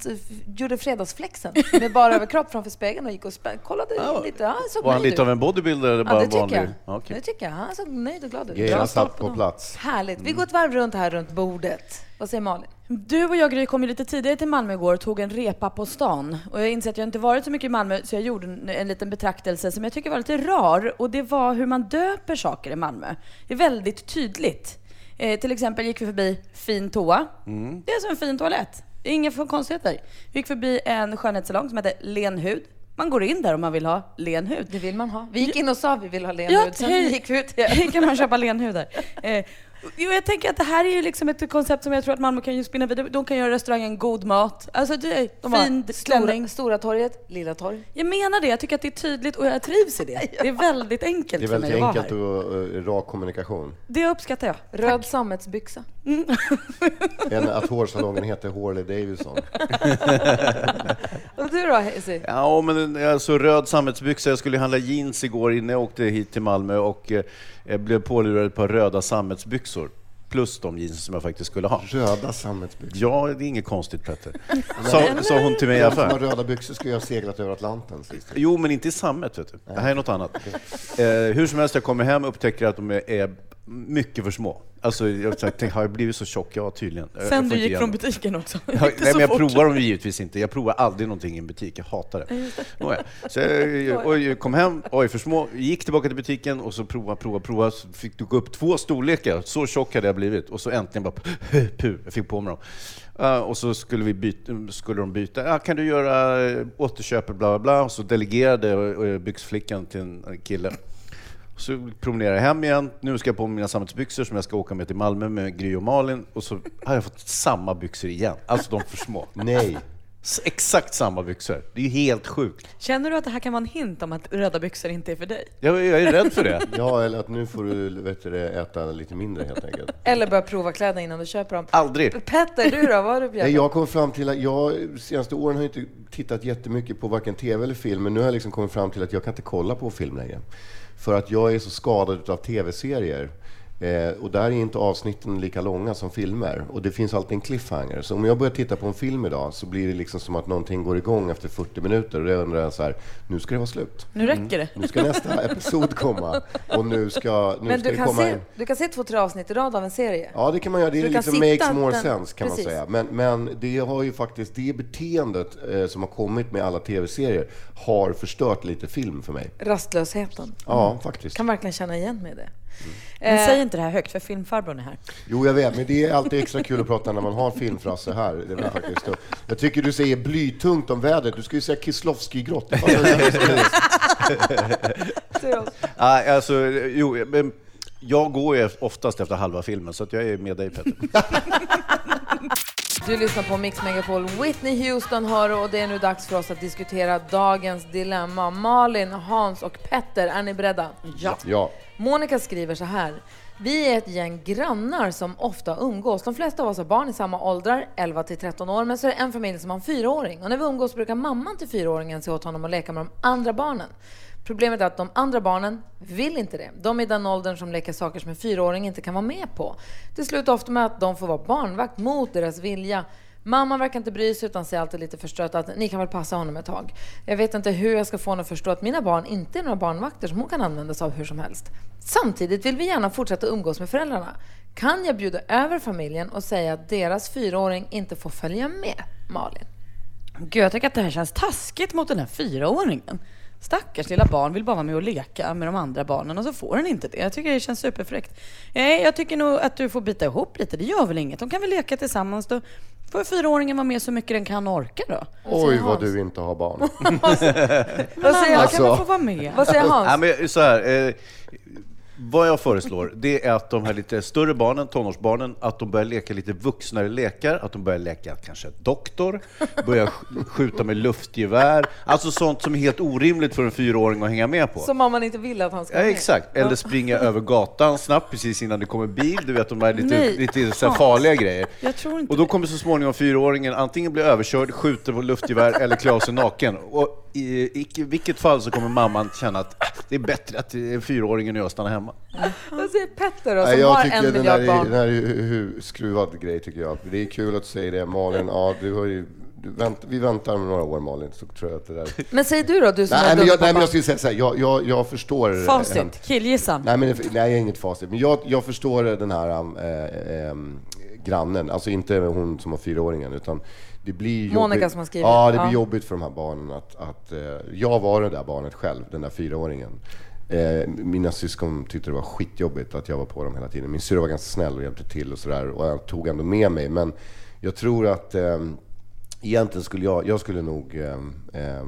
gjorde fredagsflexen [LAUGHS] med bara överkropp framför spegeln och gick och kollade lite. Ja, han såg Var han lite ut. av en bodybuilder eller Ja, bara det tycker vanlig? jag. Ja, okej. Det tycker jag. Han såg nöjd och glad ut. Grejerna satt på plats. Härligt. Vi går ett varv runt här runt bordet. Vad säger Malin? Du och jag Gry kom ju lite tidigare till Malmö igår och tog en repa på stan. Och jag inser att jag inte varit så mycket i Malmö så jag gjorde en, en liten betraktelse som jag tycker var lite rar. Och det var hur man döper saker i Malmö. Det är väldigt tydligt. Eh, till exempel gick vi förbi fin toa. Mm. Det är som en fin toalett. Det är inga konstigheter. Vi gick förbi en skönhetssalong som heter Len hud. Man går in där om man vill ha len hud. Det vill man ha. Vi gick in och sa vi vill ha len Ja, hud. Sen hej. gick vi ut Hej, kan man köpa len hud där. [LAUGHS] Eh, jo, jag tänker att det här är ju liksom ett koncept som jag tror att Malmö kan ju spinna vidare. De kan göra restaurangen god mat. Alltså det, De fin stora, klänning. stora torget, Lilla torg. Jag menar det, jag tycker att det är tydligt och jag trivs i det. [LAUGHS] Det är väldigt enkelt Det är för mig väldigt att vara enkelt och uh, rak kommunikation. Det uppskattar jag. Röd sammetsbyxa. [LAUGHS] Än att hårsalongen heter Harley Davidson. [LAUGHS] Och du då Hayesy? Ja, men alltså röd sammetsbyxa. Jag skulle handla jeans igår innan jag åkte hit till Malmö och eh, jag blev pålurad ett par röda sammetsbyxor. Plus de jeans som jag faktiskt skulle ha. Röda sammetsbyxor? Ja, det är inget konstigt Petter. [LAUGHS] Sa, sa hon till mig i Den som har affären. röda byxor skulle jag ha seglat över Atlanten sist. Jo, men inte i sammet. Vet du. Det här är något annat. [LAUGHS] Eh, hur som helst, jag kommer hem och upptäcker att de är mycket för små. Alltså, jag tänkte, har jag blivit så tjock? Ja, tydligen. Jag- jag Sen du gick igen från butiken också. Ja, Inte nej, men jag fort. provar dem givetvis inte. Jag provar aldrig någonting i en butik. Jag hatar det. Nåja. Så jag oj, kom hem, oj för små, gick tillbaka till butiken och så prova, prova, prova. Så fick du gå upp två storlekar. Så tjock hade jag blivit. Och så äntligen bara, [LAUGHS] puh, jag fick på mig dem. Uh, och så skulle, vi byta, skulle de byta. Ja, kan du göra återköp, bla bla bla. Och så delegerade uh, byxflickan till en kille. Så promenerar jag hem igen. Nu ska jag på mina sammetsbyxor som jag ska åka med till Malmö med Gry och Malin. Och så har jag fått samma byxor igen. Alltså de för små. Nej. Exakt samma byxor. Det är ju helt sjukt. Känner du att det här kan vara en hint om att röda byxor inte är för dig? Jag, jag är rädd för det. [LAUGHS] Ja, eller att nu får du vet du, äta lite mindre helt enkelt. Eller börja prova kläderna innan du köper dem. Aldrig. Petter, du då? Vad har du på Nej, hjärtat? jag kom fram till att jag senaste åren har inte tittat jättemycket på varken tv eller film, men nu har jag liksom kommit fram till att jag kan inte kolla på film längre. För att jag är så skadad av tv-serier. Eh, och där är inte avsnitten lika långa som filmer. Och det finns alltid en cliffhanger. Så om jag börjar titta på en film idag så blir det liksom som att någonting går igång efter 40 minuter. Och då undrar jag så här, nu ska det vara slut. Nu räcker det. Nu ska nästa [LAUGHS] episod komma. Och nu ska, nu Men ska du det kan, komma se, en... du kan se två, tre avsnitt i rad av en serie. Ja, det kan man göra. Det är liksom makes more den- sense kan Precis. man säga. Men, men det har ju faktiskt, det beteendet eh, som har kommit med alla tv-serier har förstört lite film för mig. Rastlösheten. Ja, faktiskt. Kan verkligen känna igen mig i det. Men Eh, säg inte det här högt, för filmfarbrorn är här. Jo, jag vet, men det är alltid extra kul att prata när man har filmfrasse här. Det är väl faktiskt, jag tycker du säger blytungt om vädret. Du ska ju säga Kislovskij-grott. Ah, [LAUGHS] alltså, jo, men jag går ju oftast efter halva filmen, så att jag är med dig Petter. [LAUGHS] Du lyssnar på Mix Megapol. Whitney Houston hör och det är nu dags för oss att diskutera dagens dilemma. Malin, Hans och Petter, är ni beredda? Ja. Ja. Monica skriver så här. Vi är ett gäng grannar som ofta umgås. De flesta av oss har barn i samma åldrar, 11 till 13 år, men så är det en familj som har en fyraåring. Och när vi umgås brukar mamman till fyraåringen se åt honom att leka med de andra barnen. Problemet är att de andra barnen vill inte det. De är i den åldern som leker saker som en fyraåring inte kan vara med på. Det slutar ofta med att de får vara barnvakt mot deras vilja. Mamman verkar inte bry sig utan säger alltid lite förstrött att ni kan väl passa honom ett tag. Jag vet inte hur jag ska få henne att förstå att mina barn inte är några barnvakter som hon kan använda sig av hur som helst. Samtidigt vill vi gärna fortsätta umgås med föräldrarna. Kan jag bjuda över familjen och säga att deras fyraåring inte får följa med? Malin. Gud, jag tycker att det här känns taskigt mot den här fyraåringen. Stackars lilla barn vill bara vara med och leka med de andra barnen och så får den inte det. Jag tycker det känns superfräckt. Nej, jag tycker nog att du får bita ihop lite. Det gör väl inget. De kan väl leka tillsammans då. Får fyraåringen vara med så mycket den kan och orkar då. Oj, vad du inte har barn. [LAUGHS] Vad säger han? Kan man få vara med? Vad säger Hans? Ja, men så här, eh, vad jag föreslår, det är att de här lite större barnen, tonårsbarnen, att de börjar leka lite vuxnare lekar, att de börjar leka kanske doktor, börjar sk- skjuta med luftgevär, alltså sånt som är helt orimligt för en fyraåring att hänga med på. Som mamman inte vill att han ska Ja, exakt. Eller springa över gatan snabbt precis innan det kommer bil. Du vet, de här lite, Nej, lite så här farliga grejer. Jag tror inte Och då kommer så småningom fyraåringen antingen bli överkörd, skjuter på luftgevär eller klä av sig naken. Och i icke, vilket fall så kommer mamman känna att äh, det är bättre att eh, fyraåringen och jag stannar hemma. Vad säger Petter då, som jag har en miljard barn? den här är hu- skruvad grej tycker jag. Det är kul att du säger det. Malin, ja, du har ju, du vänt, vi väntar med några år Malin, så tror jag att det där... Men säg du då, du som Nej, är men jag, nej, men jag skulle säga så här, jag, jag, jag förstår... Facit, killgissar. Nej, men, nej, jag är inget facit. Men jag, jag förstår den här äh, äh, grannen, alltså inte hon som har fyraåringen, utan det blir jobbigt. Monica som har skrivit. Ja, det blir Ja. jobbigt för de här barnen att... att eh, jag var det där barnet själv, den där fyraåringen. Eh, mina syskon tyckte det var skitjobbigt att jag var på dem hela tiden. Min syrra var ganska snäll och hjälpte till och sådär och jag tog ändå med mig. Men jag tror att eh, egentligen skulle jag, jag skulle nog eh, eh,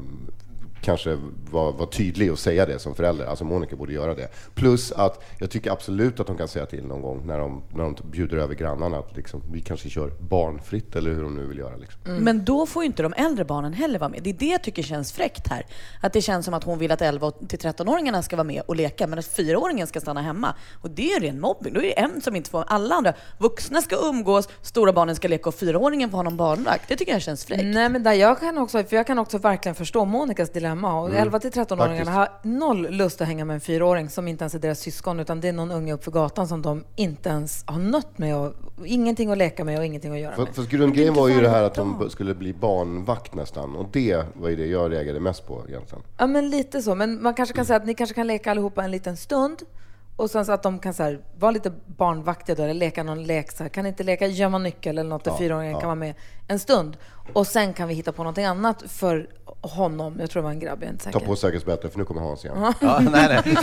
kanske vara vara tydlig och säga det som förälder. Alltså Monica borde göra det. Plus att jag tycker absolut att de kan säga till någon gång när de, när de bjuder över grannarna att liksom, vi kanske kör barnfritt eller hur de nu vill göra. Liksom. Men då får ju inte de äldre barnen heller vara med. Det är det jag tycker känns fräckt här. Att det känns som att hon vill att 11 till 13-åringarna ska vara med och leka, men att 4-åringen ska stanna hemma. Och det är ju ren mobbing. Då är det en som inte får... Alla andra vuxna ska umgås, stora barnen ska leka och 4-åringen får ha någon barnvakt. Det tycker jag känns fräckt. Nej men där jag kan också, för jag kan också verkligen förstå Monikas dilemma. Och Mm, 11 till 13-åringarna faktiskt. har noll lust att hänga med en fyraåring som inte ens är deras syskon utan det är någon unge uppför gatan som de inte ens har nött med och och ingenting att leka med och ingenting att göra För, med. för grundgrejen var ju det här att de skulle bli barnvakt nästan. Och det var ju det jag reagerade mest på egentligen. Ja men lite så, men man kanske kan säga att ni kanske kan leka allihopa en liten stund och sen så att de kan så här, vara lite barnvaktiga då, eller leka någon lek. Så här. Kan inte leka gömma nyckel eller något där Ja, fyraåringen ja. kan vara med en stund? Och sen kan vi hitta på någonting annat för honom. Jag tror det var en grabb, jag är inte Ta säker. på säkerhetsbältet för nu kommer Hans igen. Ja, nej, nej.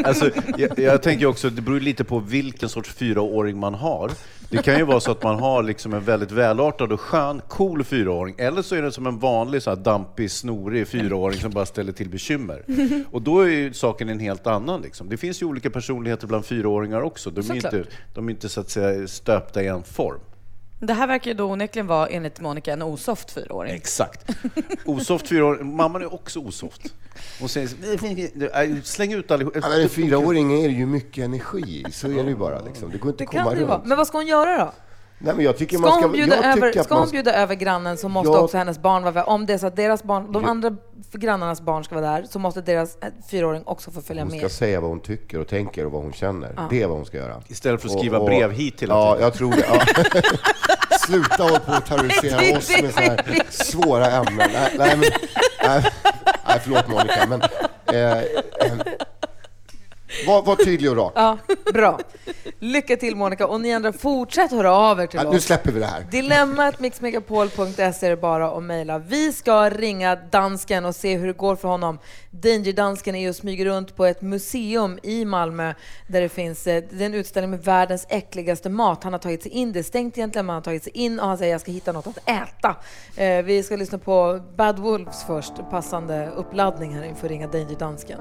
[LAUGHS] Alltså, jag, jag tänker också, det beror lite på vilken sorts fyraåring man har. Det kan ju vara så att man har liksom en väldigt välartad och skön, cool fyraåring, eller så är det som en vanlig så här dampig, snorig fyraåring som bara ställer till bekymmer. [LAUGHS] Och då är ju saken en helt annan. Liksom. Det finns ju olika personligheter bland fyraåringar också. De är, Såklart. inte, de är inte så att säga stöpta i en form. Det här verkar ju då onekligen vara, enligt Monica, en osoft fyraåring. Exakt. [LAUGHS] Osoft fyraåring. Mamman är också osoft. Hon säger så, släng ut allihop. Ja, men en fyraåring är det ju mycket energi så är det ju bara. Liksom. Det går inte Det att komma kan det ju runt. vara. Men vad ska hon göra då? Nej, men jag tycker Ska man ska, hon bjuda, jag över, att ska man hon bjuda över grannen så måste Ja. också hennes barn vara där. Om det är så att deras barn, de andra grannarnas barn ska vara där så måste deras eh, fyraåring också få följa Hon ska med. säga vad hon tycker och tänker och vad hon känner. Ja. Det är vad hon ska göra. Istället för att skriva brev hit hela Ja, tiden. jag tror det. Ja. [LAUGHS] Sluta hålla på och terrorisera oss med så här svåra ämnen. Nej, nej, men, nej, nej förlåt Monica, men eh, eh, var, var tydlig och rak. Ja, bra. Lycka till Monica och ni andra fortsätt höra av er till Ja, oss. nu släpper vi det här. Dilemmat mixmegapol.se är det bara att mejla. Vi ska ringa dansken och se hur det går för honom. Danger-dansken är och smyger runt på ett museum i Malmö där det finns eh, det en utställning med världens äckligaste mat. Han har tagit sig in, det är stängt egentligen, men han har tagit sig in och han säger jag ska hitta något att äta. Eh, vi ska lyssna på Bad Wolves först, passande uppladdning här inför ringa Danger-dansken.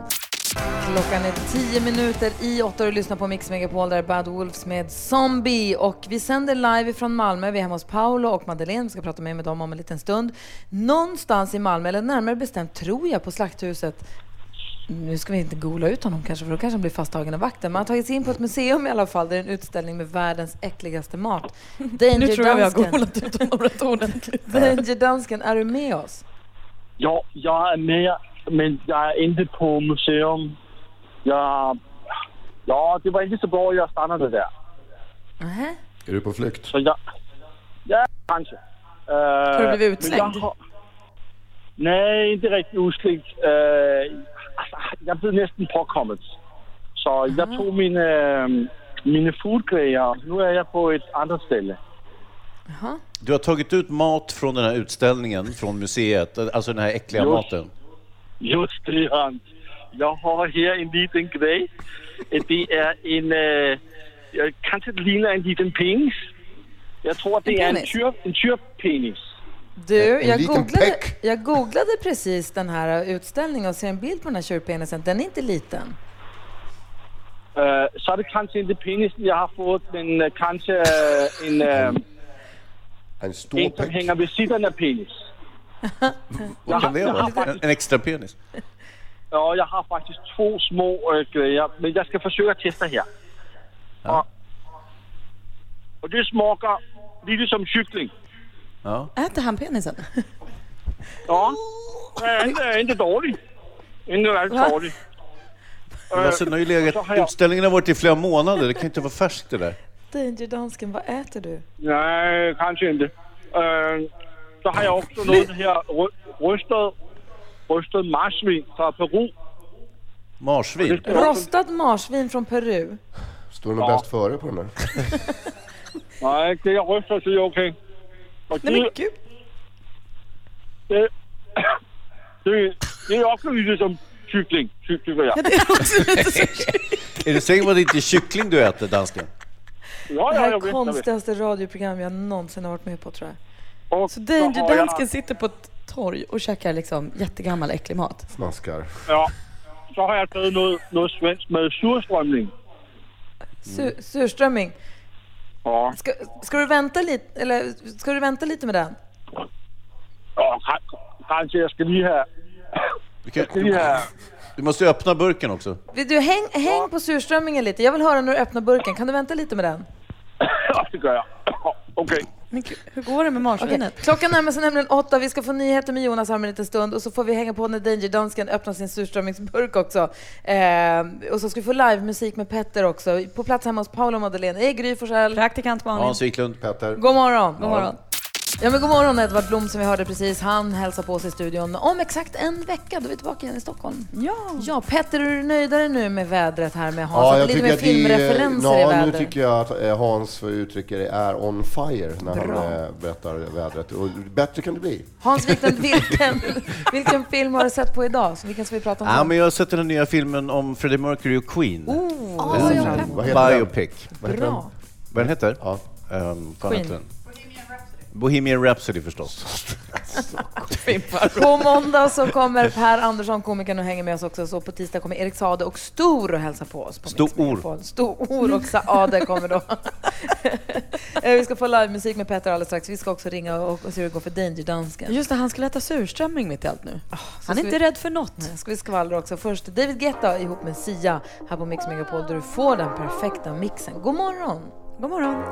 Klockan är tio minuter i åtta och du lyssnar på Mix Megapol där är Bad Wolves med Zombie och vi sänder live från Malmö. Vi är hemma hos Paolo och Madeleine. Vi ska prata mer med dem om en liten stund. Någonstans i Malmö, eller närmare bestämt tror jag på Slakthuset nu ska vi inte gola ut honom kanske, för då kanske han blir fasttagen av vakten. Men han har tagit sig in på ett museum i alla fall, där det är en utställning med världens äckligaste mat. [LAUGHS] Danger Nu tror jag vi har golat ut honom rätt ordentligt. Danger Dansken, är du med oss? Ja, jag är med, men jag är inte på museum. Jag... Ja, det var inte så bra jag stannade där. Nähä. Är du på flykt? Så jag... Ja, kanske. Har du Uh, blivit utslängd? Nej, inte riktigt utslängd. Uh, alltså, jag blev nästan påkommet. Så jag tog mina, mina foodgrejer. Nu är jag på ett annat ställe. Du har tagit ut mat från den här utställningen, från museet, alltså den här äckliga Just. maten. Just det, Hans. Jag har här en liten grej. Det är en... Uh, kanske det liknar en liten penis. Jag tror att det är en, penis? tyr, en tyrpenis. Du, jag googlade, jag googlade precis den här utställningen och ser en bild på den här tjurpenisen. Den är inte liten. Uh, så är det kanske inte penisen jag har fått, men uh, kanske uh, en... Uh, en stor en som hänger vid sidan av penis. Vad kan det vara? En, en extra penis? ja, jag har faktiskt två små uh, grejer, men jag ska försöka testa här. Ja. Och det smakar lite som kyckling. Ja. Äter han penisen? Ja. Nej, inte, inte dålig. Inte alls Va? dålig. Lasse, den har ju legat, har jag- utställningen har varit i flera månader, det kan inte vara färskt det där. Danger dansken, vad äter du? Nej, kanske inte. Øh, så har jag också något här rö- röstad, röstad marsvin från Peru. Marsvin? Rostad marsvin från Peru. Står det något Ja. bäst före på den där? [LAUGHS] Nej, det är röstat så det är okej. Och Nej men det, gud. det, [COUGHS] det, det är också lite som kyckling, ty- tycker jag. Är du säker på att det inte är kyckling du äter, dansken? Ja, Det ja, här är vet. konstigaste radioprogram jag någonsin har varit med på tror jag. Och Så Danger har jag- Dansken sitter på ett torg och käkar liksom jättegammal äcklig mat. Smaskar. Ja, så har jag tagit något, något svenskt med surströmming. Su- surströmming. Ja, Ska, ska du vänta lite, eller ska du vänta lite med den? ja kan- kanske jag ska lige ha... Du, Jag ska lige kan, ha... du måste ju öppna burken också. Du häng, häng på surströmmingen lite. Jag vill höra när du öppnar burken. Kan du vänta lite med den? [LAUGHS] Ja, det gör jag. Okej. Men gud, hur går det med marsvinet? Klockan närmar sig nämligen åtta. Vi ska få nyheter med Jonas här om en liten stund och så får vi hänga på när Danger Dansken öppnar sin surströmmingsburk också. Eh, och så ska vi få livemusik med Petter också. På plats hemma hos Paolo och Madeleine. Hej Gry Forssell. Praktikant Malin. Hans Wiklund. Petter. God morgon. God morgon. Ja, men god morgon Edvard Blom som vi hörde precis. Han hälsar på oss i studion om exakt en vecka. Då är vi tillbaka igen i Stockholm. Ja. Ja, Petter, är du nöjdare nu med vädret här med Hans? Ja, jag det är tycker lite mer filmreferenser i ja, nu vädret. tycker jag att eh, Hans, för att uttrycka det, är on fire när Bra. han eh, berättar vädret. Och bättre kan det bli. Hans Wiklund, [LAUGHS] vilken, vilken film har du sett på idag? Så vilken ska vi prata om? Ja, men jag har sett den nya filmen om Freddie Mercury och Queen. Oh, Vad ja, heter ja. den? Vad heter den? Biopic. Bra. Vad den heter? Ja. Um, Queen. Bohemian Rhapsody förstås. [LAUGHS] På måndag så kommer Per Andersson, komikern, och hänger med oss också. Så på tisdag kommer Erik Sade och Stor och hälsa på oss. På Stor. Stor och Saade kommer då. [LAUGHS] Eh, vi ska få livemusik med Petter alldeles strax. Vi ska också ringa och, och se hur det går för Danger-dansken. Just det, han skulle äta surströmming mitt i allt nu. han så är inte vi- rädd för något. Nej, ska vi skvallra också. Först David Guetta ihop med Sia här på Mix Megapol där du får den perfekta mixen. God morgon! God morgon.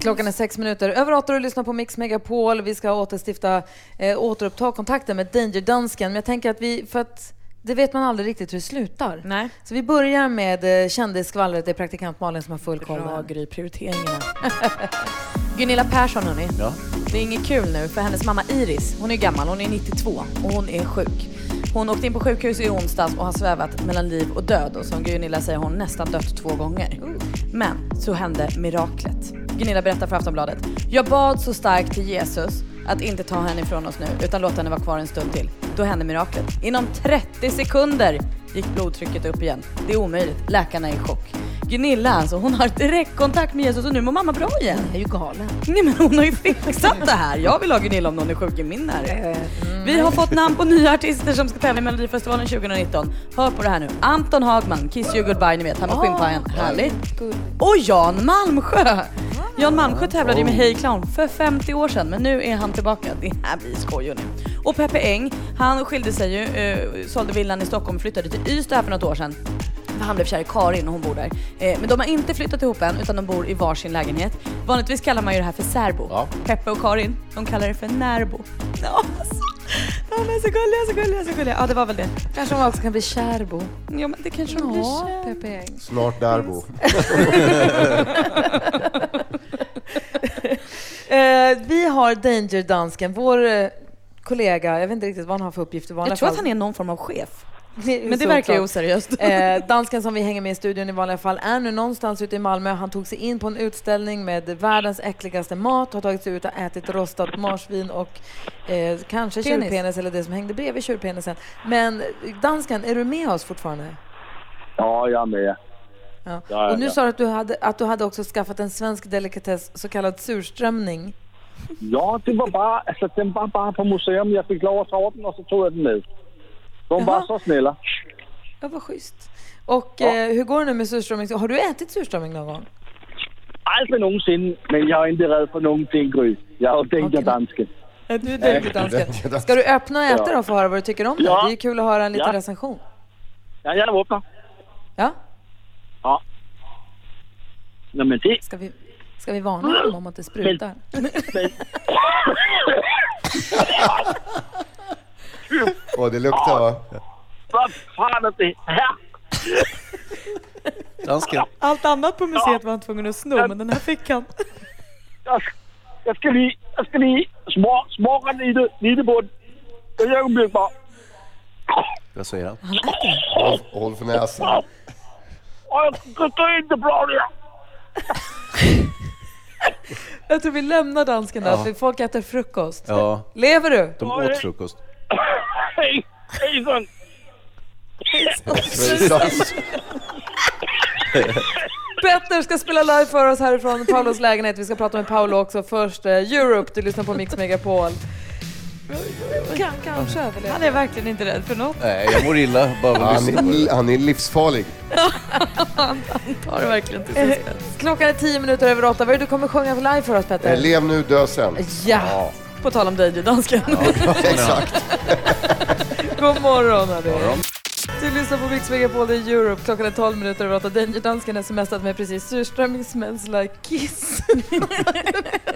Klockan är sex minuter över åtta och du lyssnar på Mix Megapol. Vi ska återstifta, eh, återuppta kontakten med Danger Dansken. Men jag tänker att vi, för att det vet man aldrig riktigt hur det slutar. Nej. Så vi börjar med eh, kändisskvallret. Det är praktikant Malin som har full koll Bra. Gry, prioriteringarna. [LAUGHS] Gunilla Persson hörni. Ja. Det är inget kul nu för hennes mamma Iris, hon är gammal, hon är 92 och hon är sjuk. Hon åkte in på sjukhus i onsdags och har svävat mellan liv och död och som Gunilla säger har hon nästan dött två gånger. Men så hände miraklet. Gunilla berättar för Aftonbladet. Jag bad så starkt till Jesus att inte ta henne ifrån oss nu utan låta henne vara kvar en stund till. Då hände miraklet. Inom 30 sekunder gick blodtrycket upp igen. Det är omöjligt. Läkarna är i chock. Gunilla alltså, hon har direktkontakt med Jesus och nu mår mamma bra igen. Jag är ju galen. Nej men hon har ju fixat det här. Jag vill ha Gunilla om någon är sjuk i min närhet. Vi har fått namn på nya artister som ska tävla i Melodifestivalen 2019. Hör på det här nu. Anton Hagman, Kiss You Goodbye, ni vet, han med skinnpajen. Härligt. Och Jan Malmsjö! Jan Malmsjö tävlade ju med Hey Clown för 50 år sedan, men nu är han tillbaka. Det här blir skoj hörni. Och Peppe Eng, han skilde sig ju, eh, sålde villan i Stockholm och flyttade till Ystad här för något år sedan. För han blev kär i Karin och hon bor där. Eh, men de har inte flyttat ihop än utan de bor i varsin lägenhet. Vanligtvis kallar man ju det här för särbo. Ja. Peppe och Karin, de kallar det för närbo. Ja, alltså. De är så gulliga, så gulliga, så gulliga. Ja, det var väl det. Kanske hon också kan bli kärbo. Ja, men det kanske blir Ja, kär. Peppe. Snart Darbo. [LAUGHS] Eh, vi har Danger Dansken, vår eh, kollega. Jag vet inte riktigt vad han har för uppgift i vanliga Jag tror fall. att han är någon form av chef. Det Men det verkar ju oseriöst. Eh, dansken som vi hänger med i studion i vanliga fall är nu någonstans ute i Malmö. Han tog sig in på en utställning med världens äckligaste mat, har tagit sig ut och ätit rostat marsvin och eh, kanske Penis. tjurpenis eller det som hängde bredvid tjurpenisen. Men dansken, är du med oss fortfarande? Ja, jag är med. Ja. Ja, och nu sa du att du, hade, att du hade också skaffat en svensk delikatess, så kallad surströmming. Ja, det var bara, alltså den var bara på museum. Jag fick lov att ta den och så tog jag den med. De var Jaha. så snälla. Ja, vad schysst. Och eh, hur går det nu med surströmming? Har du ätit surströmming någon gång? Aldrig någonsin, men jag är inte rädd för någonting, Gry. Jag är danger Okej. dansken. Ja, du är duktig [LAUGHS] dansken. Ska du öppna och äta då för att höra vad du tycker om det? Ja. Det är ju kul att höra en liten Ja. recension. Ja, jag öppnar. Ja? Ja. Nej, men det... Ska vi, ska vi varna dem om att det sprutar? [LAUGHS] Åh, det luktar va? Vad fan är det här? Dansken. Allt annat på museet var han tvungen att sno, men den här fick han. Jag, jag ska lige, jag ska lige små, smaka lite, lite på den. Ett ögonblick bara. Vad säger han? Håll, håll för näsan. Jag ska inte bra det. Jag tror vi lämnar dansken där, Ja. för folk äter frukost. Ja. Lever du? De åt frukost. Hej, hejsan. Petter ska spela live för oss härifrån Paulos lägenhet. Vi ska prata med Paolo också. Först eh, Europe, du lyssnar på Mix Megapol. Kan, kanske överlever. Han är verkligen inte rädd för något. Nej, jag mår illa bara av att Han lyssna på det. är, han är livsfarlig. Han tar det verkligen till sin Eh, spets. Klockan är tio minuter över åtta. Vad är det du kommer sjunga för live för oss Petter? Eh, Lev nu, dö sen. Ja, på tal om dig dansken. Exakt. [LAUGHS] God morgon hörni. Du lyssnar på Mix Megapol, det är Europe. Klockan är 12 minuter över åtta. Danger Dansken smsat mig precis. Surströmming smells like kiss. [LAUGHS]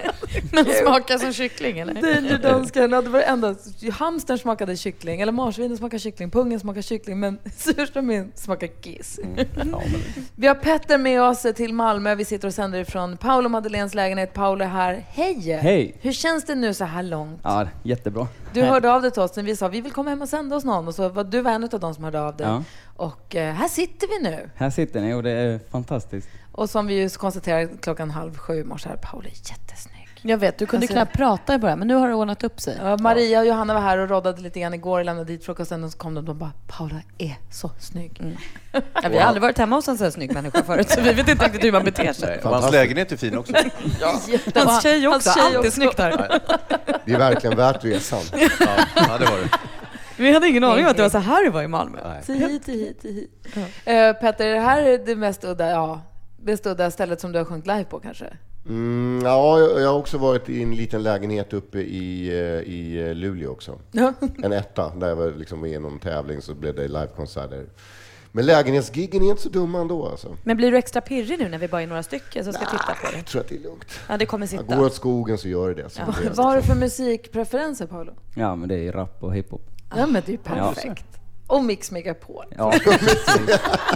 Men [LAUGHS] smakar som kyckling eller? Danger Dansken, ja, det var det enda. Hamstern smakade kyckling, eller marsvinen smakar kyckling, pungen smakar kyckling, men [LAUGHS] surströmmingen smakar kiss. Vi har Petter med oss till Malmö. Vi sitter och sänder ifrån Paolo Madeleines lägenhet. Paolo är här. Hej! Hej. Hur känns det nu så här långt? Ja, jättebra. Du hörde av dig till oss när vi sa vi vill komma hem och sända hos någon och så var du var en av de som hörde av dig. Ja. Och eh, här sitter vi nu. Här sitter ni och det är fantastiskt. Och som vi just konstaterade klockan halv sju i morse här, Paolo är jättesnygg. Jag vet, du kunde Alltså- knappt prata i början, men nu har det ordnat upp sig. Ja, Maria och Johanna var här och roddade lite grann igår och lämnade dit frukosten och så kom de och bara Paula är så snygg. [LAUGHS] Ja, vi har aldrig varit hemma hos en så här snygg människa förut, så vi vet inte riktigt hur man beter sig. Och hans lägenhet är fin också. [LAUGHS] Hans tjej också, Hans tjej alltid också. snyggt här. Det är verkligen värt resan. [LAUGHS] Ja, ja det var det. Vi hade ingen aning om att det var så här det var i Malmö. Tio, tio, tio. Eh, Petter, är det här är det mest udda, ja, mest udda stället som du har sjungit live på kanske? Mm, ja, jag jag har också varit i en liten lägenhet uppe i, eh, i eh, Luleå också. Ja. En etta, där jag var liksom var igenom tävling så blev det livekonserter. Men lägenhetsgiggen är inte så dumma ändå alltså. Men blir du extra pirrig nu när vi bara är några stycken som ska titta på det? Jag tror att det är lugnt. Ja, det kommer Jag sitta. går åt skogen så gör det det. Så Ja. det är- Vad har du för musikpreferenser Paolo? Ja, men det är rap och hiphop. Ja men det är ju Ja. Och Mix Megapol. Ja. [LAUGHS]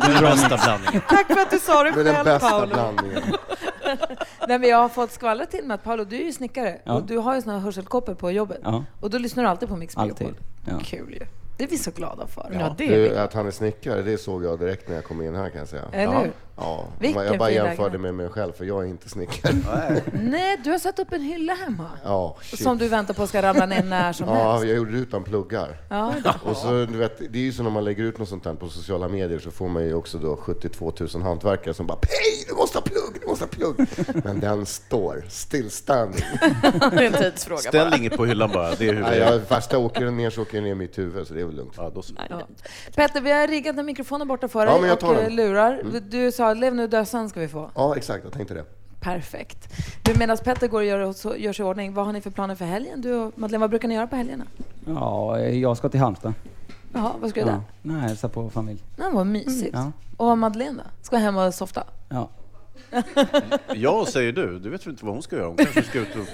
Den bästa blandningen. Tack för att du sa det Med den själv, bästa Paolo. blandningen. [LAUGHS] Nej, men jag har fått skvallra till mig att Paolo, du är ju snickare Ja. och du har ju såna här hörselkoppor på jobbet. Ja. Och då lyssnar du alltid på Mix Megapol. Ja. Kul ju. Det är vi så glada för. Ja, det är vi. Att han är snickare, det såg jag direkt när jag kom in här kan jag säga. Eller ja. hur? Ja. Vilken jag bara jämförde med mig själv, för jag är inte snickare. [LAUGHS] Nej, du har satt upp en hylla hemma. Ja, shit. Som du väntar på ska ramla ner när som [LAUGHS] Ja, helst. jag gjorde det utan pluggar. Ja. Och så, du vet, det är ju så när man lägger ut något sånt här på sociala medier så får man ju också då 72 000 hantverkare som bara Hej, du måste ha plugg, du måste ha plugg. [LAUGHS] Men den står still standing. Det är en tidsfråga Ställ bara. inget på hyllan bara. Det är hur Nej, det är. jag, åker den ner så åker den ner i mitt huvud så det är väl lugnt. Ja, då så. Ja. Petter, vi har riggat en mikrofon borta för Ja, dig men jag tar och den. eh, lurar. Mm. Du sa lev nu, dö sen ska vi få. Ja, exakt, jag tänkte det. Perfekt. Du, medan Petter går och gör, gör sig i ordning, vad har ni för planer för helgen? Du och Madeleine, vad brukar ni göra på helgerna? Ja, jag ska till Halmstad. Jaha, vad ska du där? Ja. Nej, hälsa på familj. Nej, vad mysigt. Ja. Och Madeleine då? Ska hem och softa? Ja. [LAUGHS] Ja, säger du. Du vet väl inte vad hon ska göra? Hon kanske ska ut och...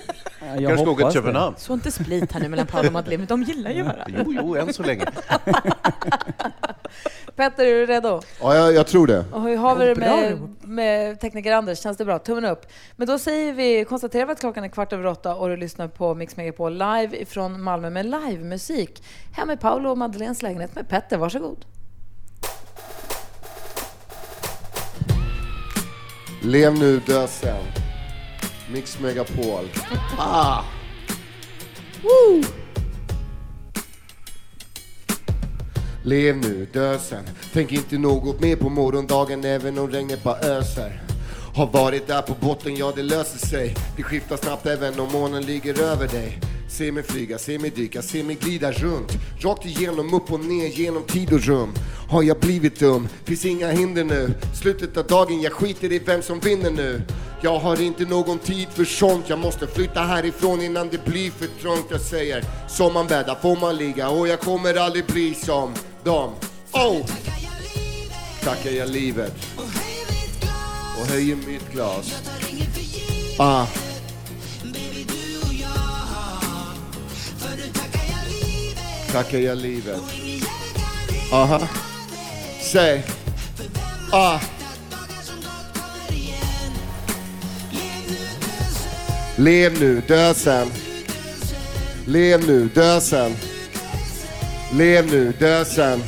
Jag kanske ska åka till. Köpenhamn. Så inte split här nu mellan Paolo och Madeleine, de gillar ju varandra. Jo, jo, än så länge. [LAUGHS] Petter, är du redo? Ja, jag, jag tror det. Och hur har vi det med, med tekniker Anders? Känns det bra? Tummen upp. Men då säger vi, konstaterar vi att klockan är kvart över åtta och du lyssnar på Mix Megapol live ifrån Malmö med livemusik. Här med Paolo och Madeleines lägenhet med Petter. Varsågod. Lev nu, dö sen. Mix Megapol. Ah! Woo! Lev nu, dö sen. Tänk inte något mer på morgondagen även om regnet bara öser. Har varit där på botten, ja det löser sig. Det skiftar snabbt även om månen ligger över dig. Se mig flyga, se mig dyka, se mig glida runt. Rakt igenom, upp och ner, genom tid och rum. Har jag blivit dum? Finns inga hinder nu. Slutet av dagen, jag skiter i vem som vinner nu. Jag har inte någon tid för sånt, jag måste flytta härifrån innan det blir för trångt. Jag säger, som man bäddar får man ligga och jag kommer aldrig bli som dem. Oh! Tackar jag livet och höjer mitt glas. Ah. tackar jag livet. Aha. Säg. Ah. Lev nu, dö sen. Lev nu, dö sen. Lev nu, dö sen.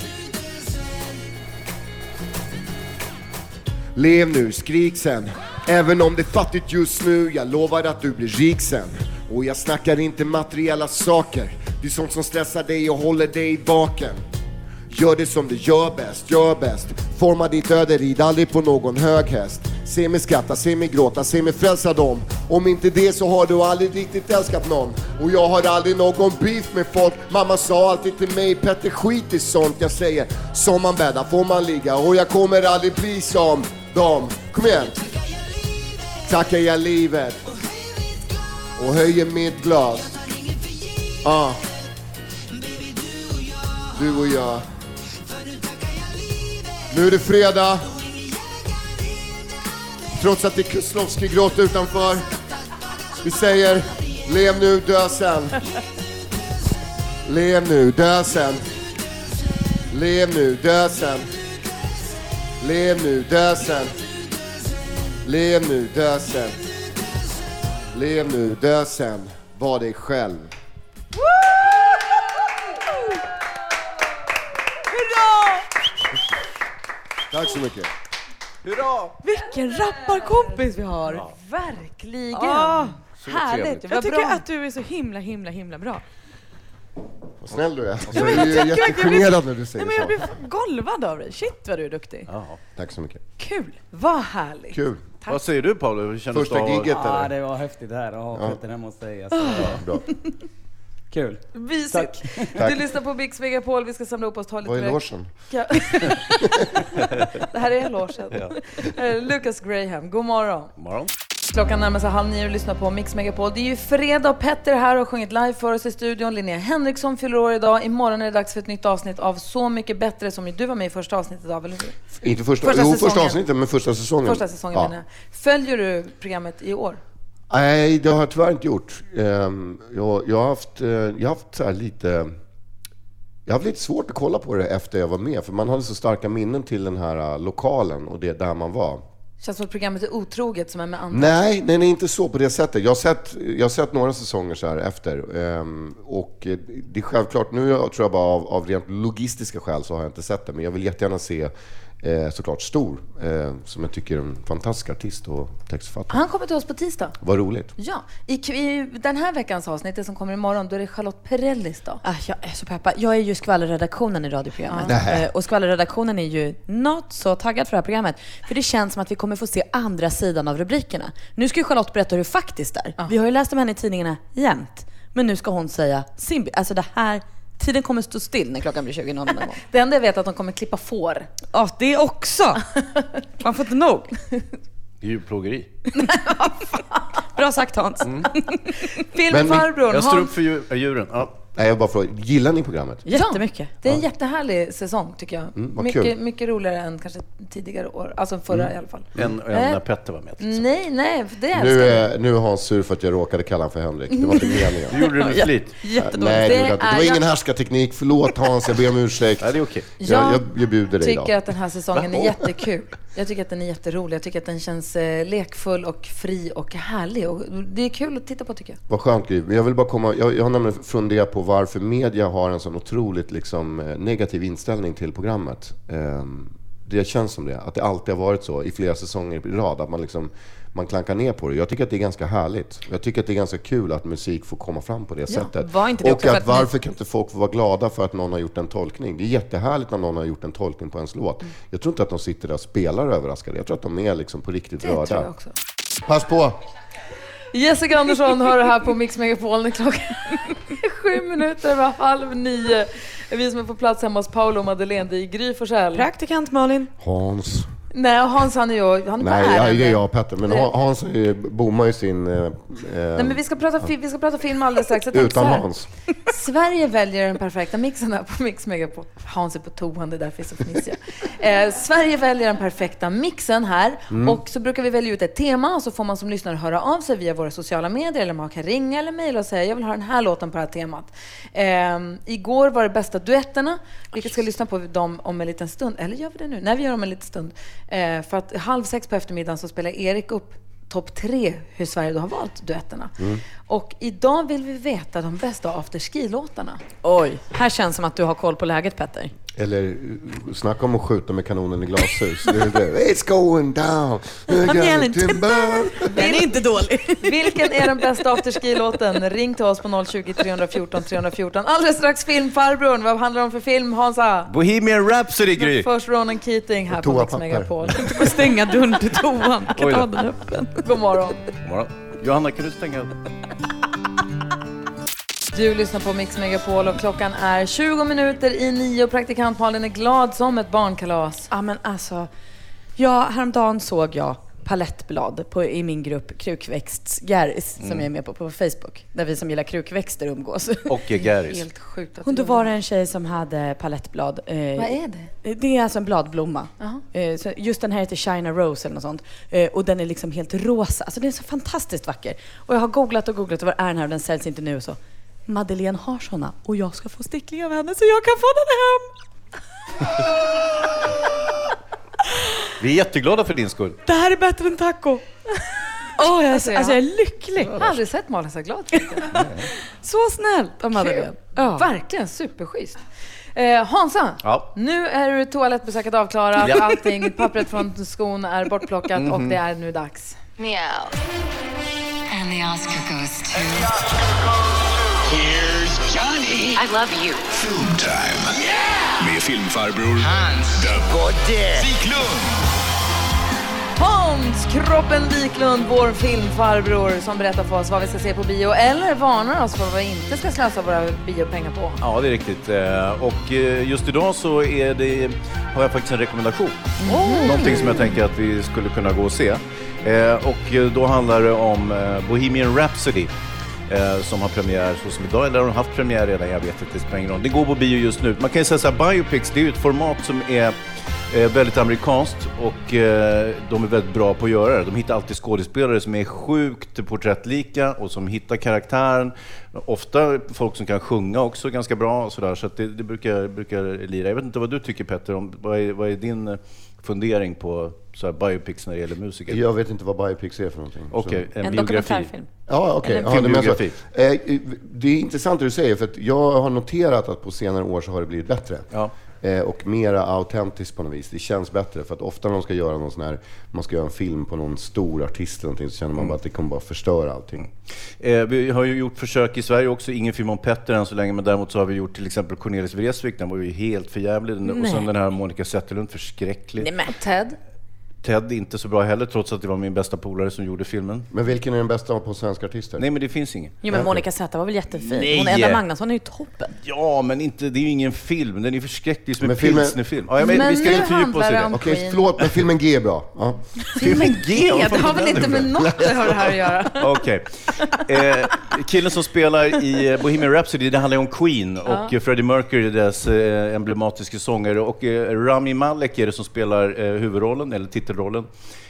Lev nu, skrik sen. Även om det är fattigt just nu, jag lovar att du blir rik sen. Och jag snackar inte materiella saker. Det är sånt som stressar dig och håller dig vaken. Gör det som du gör bäst, gör bäst. Forma ditt öde, rid aldrig på någon hög häst. Se mig skratta, se mig gråta, se mig frälsa dem. Om inte det så har du aldrig riktigt älskat någon. Och jag har aldrig någon beef med folk. Mamma sa alltid till mig, Petter skit i sånt. Jag säger, som man bäddar får man ligga. Och jag kommer aldrig bli som dem. Kom igen! Tackar jag livet. Och höjer mitt glas. Ah. Du och jag. Nu är det fredag. Trots att det är Kuslovski-gråt utanför. Vi säger, lev nu, dö sen. Lev nu, dö sen. Lev nu, dö sen. Lev nu, dö sen. Lev nu, dö sen. Lev nu, dö sen. Var dig själv. Hurra! Tack så mycket. Hurra! Vilken rapparkompis vi har! Verkligen. Ah, Så härligt. Jag tycker bra. att du är så himla, himla, himla bra. Vad snäll du är. Alltså, Ja, men jag är jättegenerad när du säger Nej, men Jag blir golvad av dig. Shit vad du är duktig. Tack så mycket. Kul. Vad härligt. Kul. Tack. Vad säger du Paolo? Första det giget Ja, eller? det var häftigt det här att ha Ja. Petter hemma hos dig. Alltså. Bra. Kul. Mysigt. [LAUGHS] Tack. Du lyssnar på Mix Megapol, vi ska samla upp oss ta lite Vad är logen? Ja. [LAUGHS] det här är logen. Eh, Lucas Graham, god morgon. Morgon. Klockan närmar sig halv nio och lyssnar på Mix Megapol. Det är ju fredag och Petter är här och har sjungit live för oss i studion. Linnea Henriksson fyller år idag. Imorgon är det dags för ett nytt avsnitt av Så mycket bättre som ju du var med i första avsnittet av, eller hur? Inte första, Första jo, säsongen. första avsnittet, men första säsongen. Första säsongen Ja. menar jag. Följer du programmet i år? Nej, det har jag tyvärr inte gjort. Ehm, Jag, jag har haft, eh, jag har haft så här lite... Jag har haft lite svårt att kolla på det efter jag var med, för man hade så starka minnen till den här eh, lokalen och det där man var. Känns som att programmet är otroget som är med andra. Nej, nej, nej, inte så på det sättet. Jag har sett, jag har sett några säsonger så här efter. ehm, och eh, det är självklart, nu tror jag bara av, av rent logistiska skäl så har jag inte sett det. Men jag vill jättegärna se eh, såklart Stor, eh, som jag tycker är en fantastisk artist och textförfattare. Han kommer till oss på tisdag. Vad roligt. Ja, i, i den här veckans avsnitt, det som kommer imorgon, då är det Charlotte Perrellis dag. Ah, jag är så peppad. Jag är ju skvallerredaktionen i radioprogrammet. Ja. Eh, Och skvallerredaktionen är ju något så taggad för det här programmet. För det känns som att vi kommer få se andra sidan av rubrikerna. Nu ska ju Charlotte berätta hur det faktiskt är. Vi har ju läst om henne i tidningarna jämt. Men nu ska hon säga sin Alltså det här, tiden kommer stå still när klockan blir 20 någon gång. [LAUGHS] Det enda jag vet är att de kommer klippa får. Ja, det också! Man får inte nog. Djurplågeri. [LAUGHS] Bra sagt Hans. Filmfarbrorn Jag står upp för djur, djuren. Ja. Nej, jag bara frågar, gillar ni programmet? Jättemycket. Det är en jättehärlig säsong tycker jag. Mm, vad mycket, kul. mycket roligare än kanske tidigare år. Alltså förra Mm. i alla fall. En, en Eh, när Petter var med. Nej, nej, det älskar Nu jag. är, nu är Hans sur för att jag råkade kalla honom för Henrik. Det var inte meningen. [LAUGHS] Du gjorde det med flit. Jättedåligt. Nej, det, Det jag det var ingen härskarteknik. Förlåt Hans, jag ber om ursäkt. Nej, det är okej. Jag, Jag jag, jag bjuder dig tycker idag. att den här säsongen är jättekul. [LAUGHS] Jag tycker att den är jätterolig. Jag tycker att den känns eh, lekfull och fri och härlig. Och det är kul att titta på tycker jag. Vad skönt Gry. Jag vill bara komma, jag, jag har nämligen funderat på varför media har en sån otroligt liksom, eh, negativ inställning till programmet. Ehm, det känns som det, att det alltid har varit så i flera säsonger i rad, att man liksom man klankar ner på det. Jag tycker att det är ganska härligt. Jag tycker att det är ganska kul att musik får komma fram på det Ja, sättet. det och att varför kan inte folk få vara glada för att någon har gjort en tolkning? Det är jättehärligt när någon har gjort en tolkning på ens låt. Jag tror inte att de sitter där och spelar överraskade. Jag tror att de är liksom på riktigt Det rörda. Pass på! Jessica Andersson hör det här på Mix Megapol när klockan är [LAUGHS] sju minuter över halv nio. Vi som är på plats hemma hos Paolo och Madeleine, det är Gry Forssell. Praktikant Malin. Hans. Nej, Hans han är ju han är Nej, ja, ärende. det är jag och Petter. Men Han- Hans bommar ju sin... Eh, Nej, men vi ska prata, fi- vi ska prata film alldeles strax. Jag utan. Hans. [LAUGHS] Sverige väljer den perfekta mixen här på Mix Megapol. Hans är på toan, det är därför vi är så fnissiga. [LAUGHS] Eh, Sverige väljer den perfekta mixen här Mm. och så brukar vi välja ut ett tema och så får man som lyssnare höra av sig via våra sociala medier eller man kan ringa eller mejla och säga jag vill ha den här låten på det här temat. Eh, igår var det bästa duetterna. Vi ska lyssna på dem om en liten stund. Eller gör vi det nu? Nej, vi gör dem en liten stund. Eh, för att halv sex på eftermiddagen så spelar Erik upp topp tre hur Sverige då har valt duetterna. Mm. Och idag vill vi veta de bästa afterski-låtarna. Oj, här känns som att du har koll på läget Petter. Eller snacka om att skjuta med kanonen i glashus. Det är det. It's going down. Kom igen, Timber. Den är inte dålig. Vilken är den bästa afterski-låten? Ring till oss på 020 314 314. Alldeles strax filmfarbrorn. Vad handlar det om för film, Hansa? Bohemian Rhapsody, Gry. Först Ronan Keating här på Mix. Megapol. Du får stänga dörren till toan. Oj då. den öppen. God morgon. God morgon. Johanna, kan du stänga? Du lyssnar på Mix Megapol och klockan är 20 minuter i nio och praktikant Malin är glad som ett barnkalas. Ja men alltså, ja, häromdagen såg jag palettblad på, i min grupp Krukväxtsgäris som Mm. jag är med på på Facebook. Där vi som gillar krukväxter umgås. [LAUGHS] Och Gäris. Helt sjukt att du då var det. en tjej som hade palettblad. Eh, Vad är det? Det är alltså en bladblomma. Eh, så just den här heter China Rose eller något sånt. Eh, och den är liksom helt rosa. Alltså den är så fantastiskt vacker. Och jag har googlat och googlat och var är den här och den säljs inte nu och så. Madeleine har såna och jag ska få sticklingar av henne så jag kan få den hem. [LAUGHS] Vi är jätteglada för din skull. Det här är bättre än taco. Åh, jag, är så- Alltså, jag- alltså jag är lycklig. Jag har aldrig sett Malin så glad. [LAUGHS] Så snällt av Madeleine. Ja. Verkligen superschysst. Eh, Hansa, Ja. nu är toalettbesöket avklarat, Ja. allting, pappret från skon är bortplockat och Mhm. det är nu dags. Meow. And the Oscar goes to... I love you. Filmtime. Med filmfarbror Hans the Godde Wiklund. Hans Kroppen Wiklund, vår filmfarbror som berättar för oss vad vi ska se på bio eller varnar oss för vad vi inte ska slösa våra biopengar på. Ja, det är riktigt. Eh, Och eh, just idag så är det, har jag faktiskt en rekommendation. Oh. Någonting som jag tänker att vi skulle kunna gå och se. Eh, Och då handlar det om Bohemian Rhapsody eh, Som har premiär så som idag, eller har de haft premiär redan? Jag vet inte, det spelar ingen roll. Det går på bio just nu. Man kan ju säga så här, biopics, det är ju ett format som är eh, väldigt amerikanskt och eh, de är väldigt bra på att göra det. De hittar alltid skådespelare som är sjukt porträttlika och som hittar karaktären. Ofta folk som kan sjunga också ganska bra och sådär, så att det, det brukar, brukar lira. Jag vet inte vad du tycker Petter, om, vad, är, vad är din eh, fundering på så här biopics när det gäller musiker? Jag vet inte vad biopics är för någonting. Okej, så- en En dokumentärfilm. Ja, okej. En Ja, alltså, eh, det är intressant det du säger, för att jag har noterat att på senare år så har det blivit bättre. Ja. Eh, och mera autentiskt på något vis. Det känns bättre, för att ofta när de ska göra någon sån här, man ska göra en film på någon stor artist eller någonting, så känner man Mm. bara att det kommer bara förstöra allting. Eh, vi har ju gjort försök i Sverige också, ingen film om Petter än så länge, men däremot så har vi gjort till exempel Cornelis Vreeswijk, den var ju helt förjävlig. Och sen den här Monica Zetterlund, förskräcklig. Nej, men Ted. Ted inte så bra heller, trots att det var min bästa polare som gjorde filmen. Men vilken är den bästa på svenska artister? Nej, men det finns ingen. Jo men Monica Z var väl jättefin? Nej. Hon Edda Magnusson är ju toppen. Ja, men inte, det är ju ingen film. Den är förskräcklig som en Men filmen- pilsnerfilm. Ja, men, vi ska inte fördjupa oss i det. Okej, förlåt, men filmen G är bra. Ja. Filmen G? Det har väl inte med något att höra det här att göra. [LAUGHS] Okej. Eh, killen som spelar i Bohemian Rhapsody, det handlar ju om Queen och Ja. eh, Freddie Mercury, deras eh, emblematiska sångare. Och eh, Rami Malek är det som spelar eh, huvudrollen, eller huvudrollen.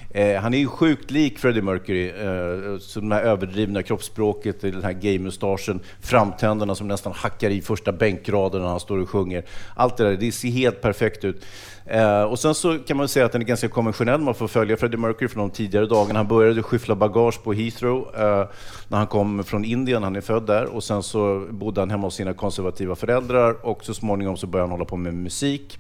Eh, han är ju sjukt lik Freddie Mercury, eh, eh så det här överdrivna kroppsspråket, den här gaymustaschen, framtänderna som nästan hackar i första bänkraden när han står och sjunger. Allt det där, det ser helt perfekt ut. Eh, och sen så kan man säga att den är ganska konventionell, man får följa Freddie Mercury från de tidigare dagarna. Han började skyffla bagage på Heathrow eh, när han kom från Indien, han är född där, och sen så bodde han hemma hos sina konservativa föräldrar och så småningom så började han hålla på med musik.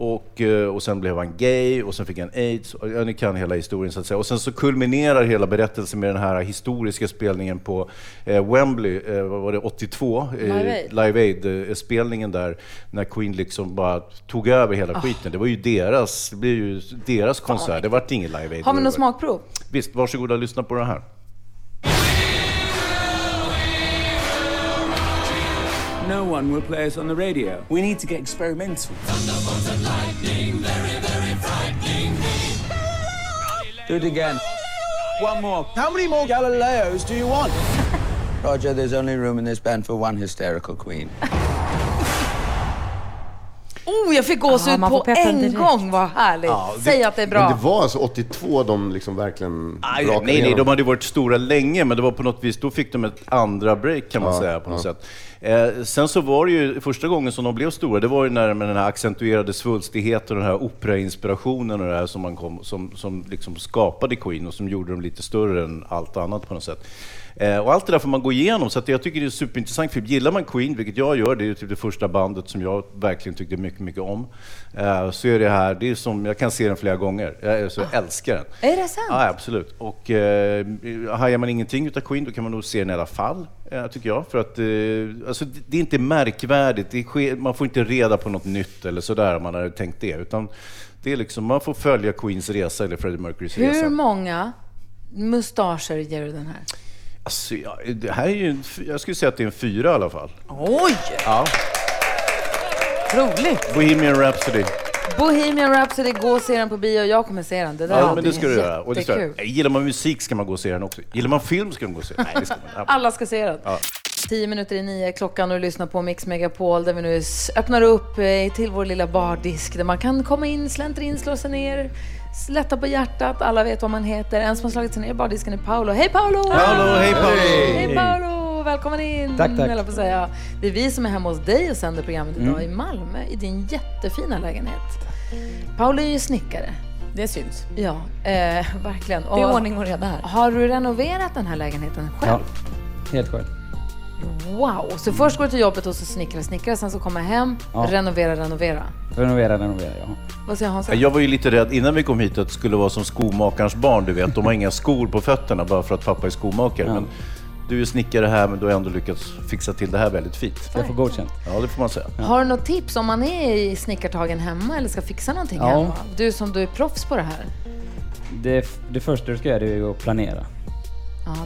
Och, eh, och sen blev han gay och sen fick han aids. Och, Ja, ni kan hela historien så att säga. Och sen så kulminerar hela berättelsen med den här historiska spelningen på eh, Wembley, eh, vad var det, 82? Eh, Live Aid. Live Aid-spelningen där, när Queen liksom bara tog över hela Ah. skiten. Det var ju deras, det blev ju deras konsert, det vart ingen Live Aid. Har vi något smakprov? Visst, varsågoda och lyssna på det här. No one will play us on the radio. We need to get experimental. Do it again. One more. How many more Galileos do you want? [LAUGHS] Roger, there's only room in this band for one hysterical queen. Oh, jag fick gåshud Ja, på en direkt. gång. Vad härligt. Ja, det- Säg att det är bra. Men det var alltså 82 de liksom verkligen brakade nej, nej, igenom. de hade varit stora länge, men det var på något vis, då fick de ett andra break kan man Ja, säga på något ja. sätt. Eh, sen så var det ju, första gången som de blev stora, det var ju när med den här accentuerade svulstigheten och den här operainspirationen och det här som, man kom, som, som liksom skapade Queen och som gjorde dem lite större än allt annat på något sätt. Eh, och allt det där får man gå igenom, så att jag tycker det är en superintressant film. Gillar man Queen, vilket jag gör, det är typ det första bandet som jag verkligen tyckte mycket, mycket om, eh, så är det här, det är som, jag kan se den flera gånger, jag, så jag älskar den. Är det sant? Ja, absolut. Och eh, hajar man ingenting utav Queen, då kan man nog se den i alla fall, tycker jag. För att eh, alltså, det, är inte märkvärdigt, sker, man får inte reda på något nytt eller sådär om man hade tänkt det. Utan det är liksom, man får följa Queens resa eller Freddie Mercurys Hur resa. många mustascher ger du den här? Alltså, ja, det här är ju en, f- jag skulle säga att det är en fyra i alla fall. Oj! Ja. Roligt! Bohemian Rhapsody. Bohemian Rhapsody, gå och se den på bio. Jag kommer se den. Det där Ja, men det ska du göra. Och det ska, gillar man musik ska man gå och se den också. Gillar man film ska man gå och se den. Nej, det ska man. Ja. Alla ska se den. Ja. Tio minuter i nio är klockan och du lyssnar på Mix Megapol där vi nu s- öppnar upp eh, till vår lilla bardisk där man kan komma in, släntra in, slå sig ner, lätta på hjärtat. Alla vet vad man heter. En som har slagit sig ner i bardisken är Paolo. Hej Paolo! Paolo, hej, Paolo! Hej Paolo! Välkommen in! Tack, tack. på säga. Det är vi som är hemma hos dig och sänder programmet idag Mm. i Malmö i din jättefina lägenhet. Paolo är ju snickare. Det syns. Ja, eh, verkligen. Det är ordning och reda här. Har du renoverat den här lägenheten själv? Ja, helt själv. Wow! Så först går du till jobbet och så snickrar, snickrar, sen så kommer hem, Ja. renovera, renovera. Renovera, renovera, ja. Vad säger Hans? Jag var ju lite rädd innan vi kom hit att det skulle vara som skomakarens barn, du vet. De har inga skor på fötterna bara för att pappa är skomakare. Men du är snickare här, men du har ändå lyckats fixa till det här väldigt fint. Jag får godkänt. Ja, det får man säga. Har du något tips om man är i snickartagen hemma eller ska fixa någonting Ja. hemma? Du som du är proffs på det här. Det, det första du ska göra är ju att planera.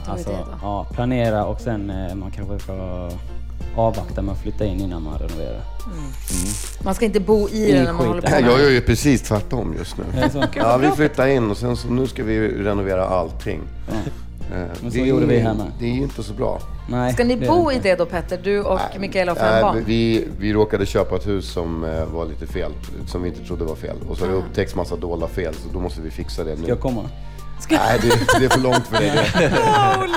Ja, Alltså, det då. ja, planera och sen eh, man kanske får avvakta med att flytta in innan man renoverar. Man ska inte bo i I den när man håller på med Jag gör ju precis tvärtom just nu. Ja, vi flyttar in och sen så nu ska vi renovera allting. Eh, Men så det är gjorde vi ju- hemma. Det är ju inte så bra. Nej, Ska ni bo det i det då Petter? Du och Mikaela och fem Nej, barn? vi, vi råkade köpa ett hus som eh, var lite fel, som vi inte trodde var fel. Och så har det Ah. upptäckts massa dolda fel, så då måste vi fixa det nu. Ska jag komma? Nej, det, det är för långt för dig. det. [LAUGHS]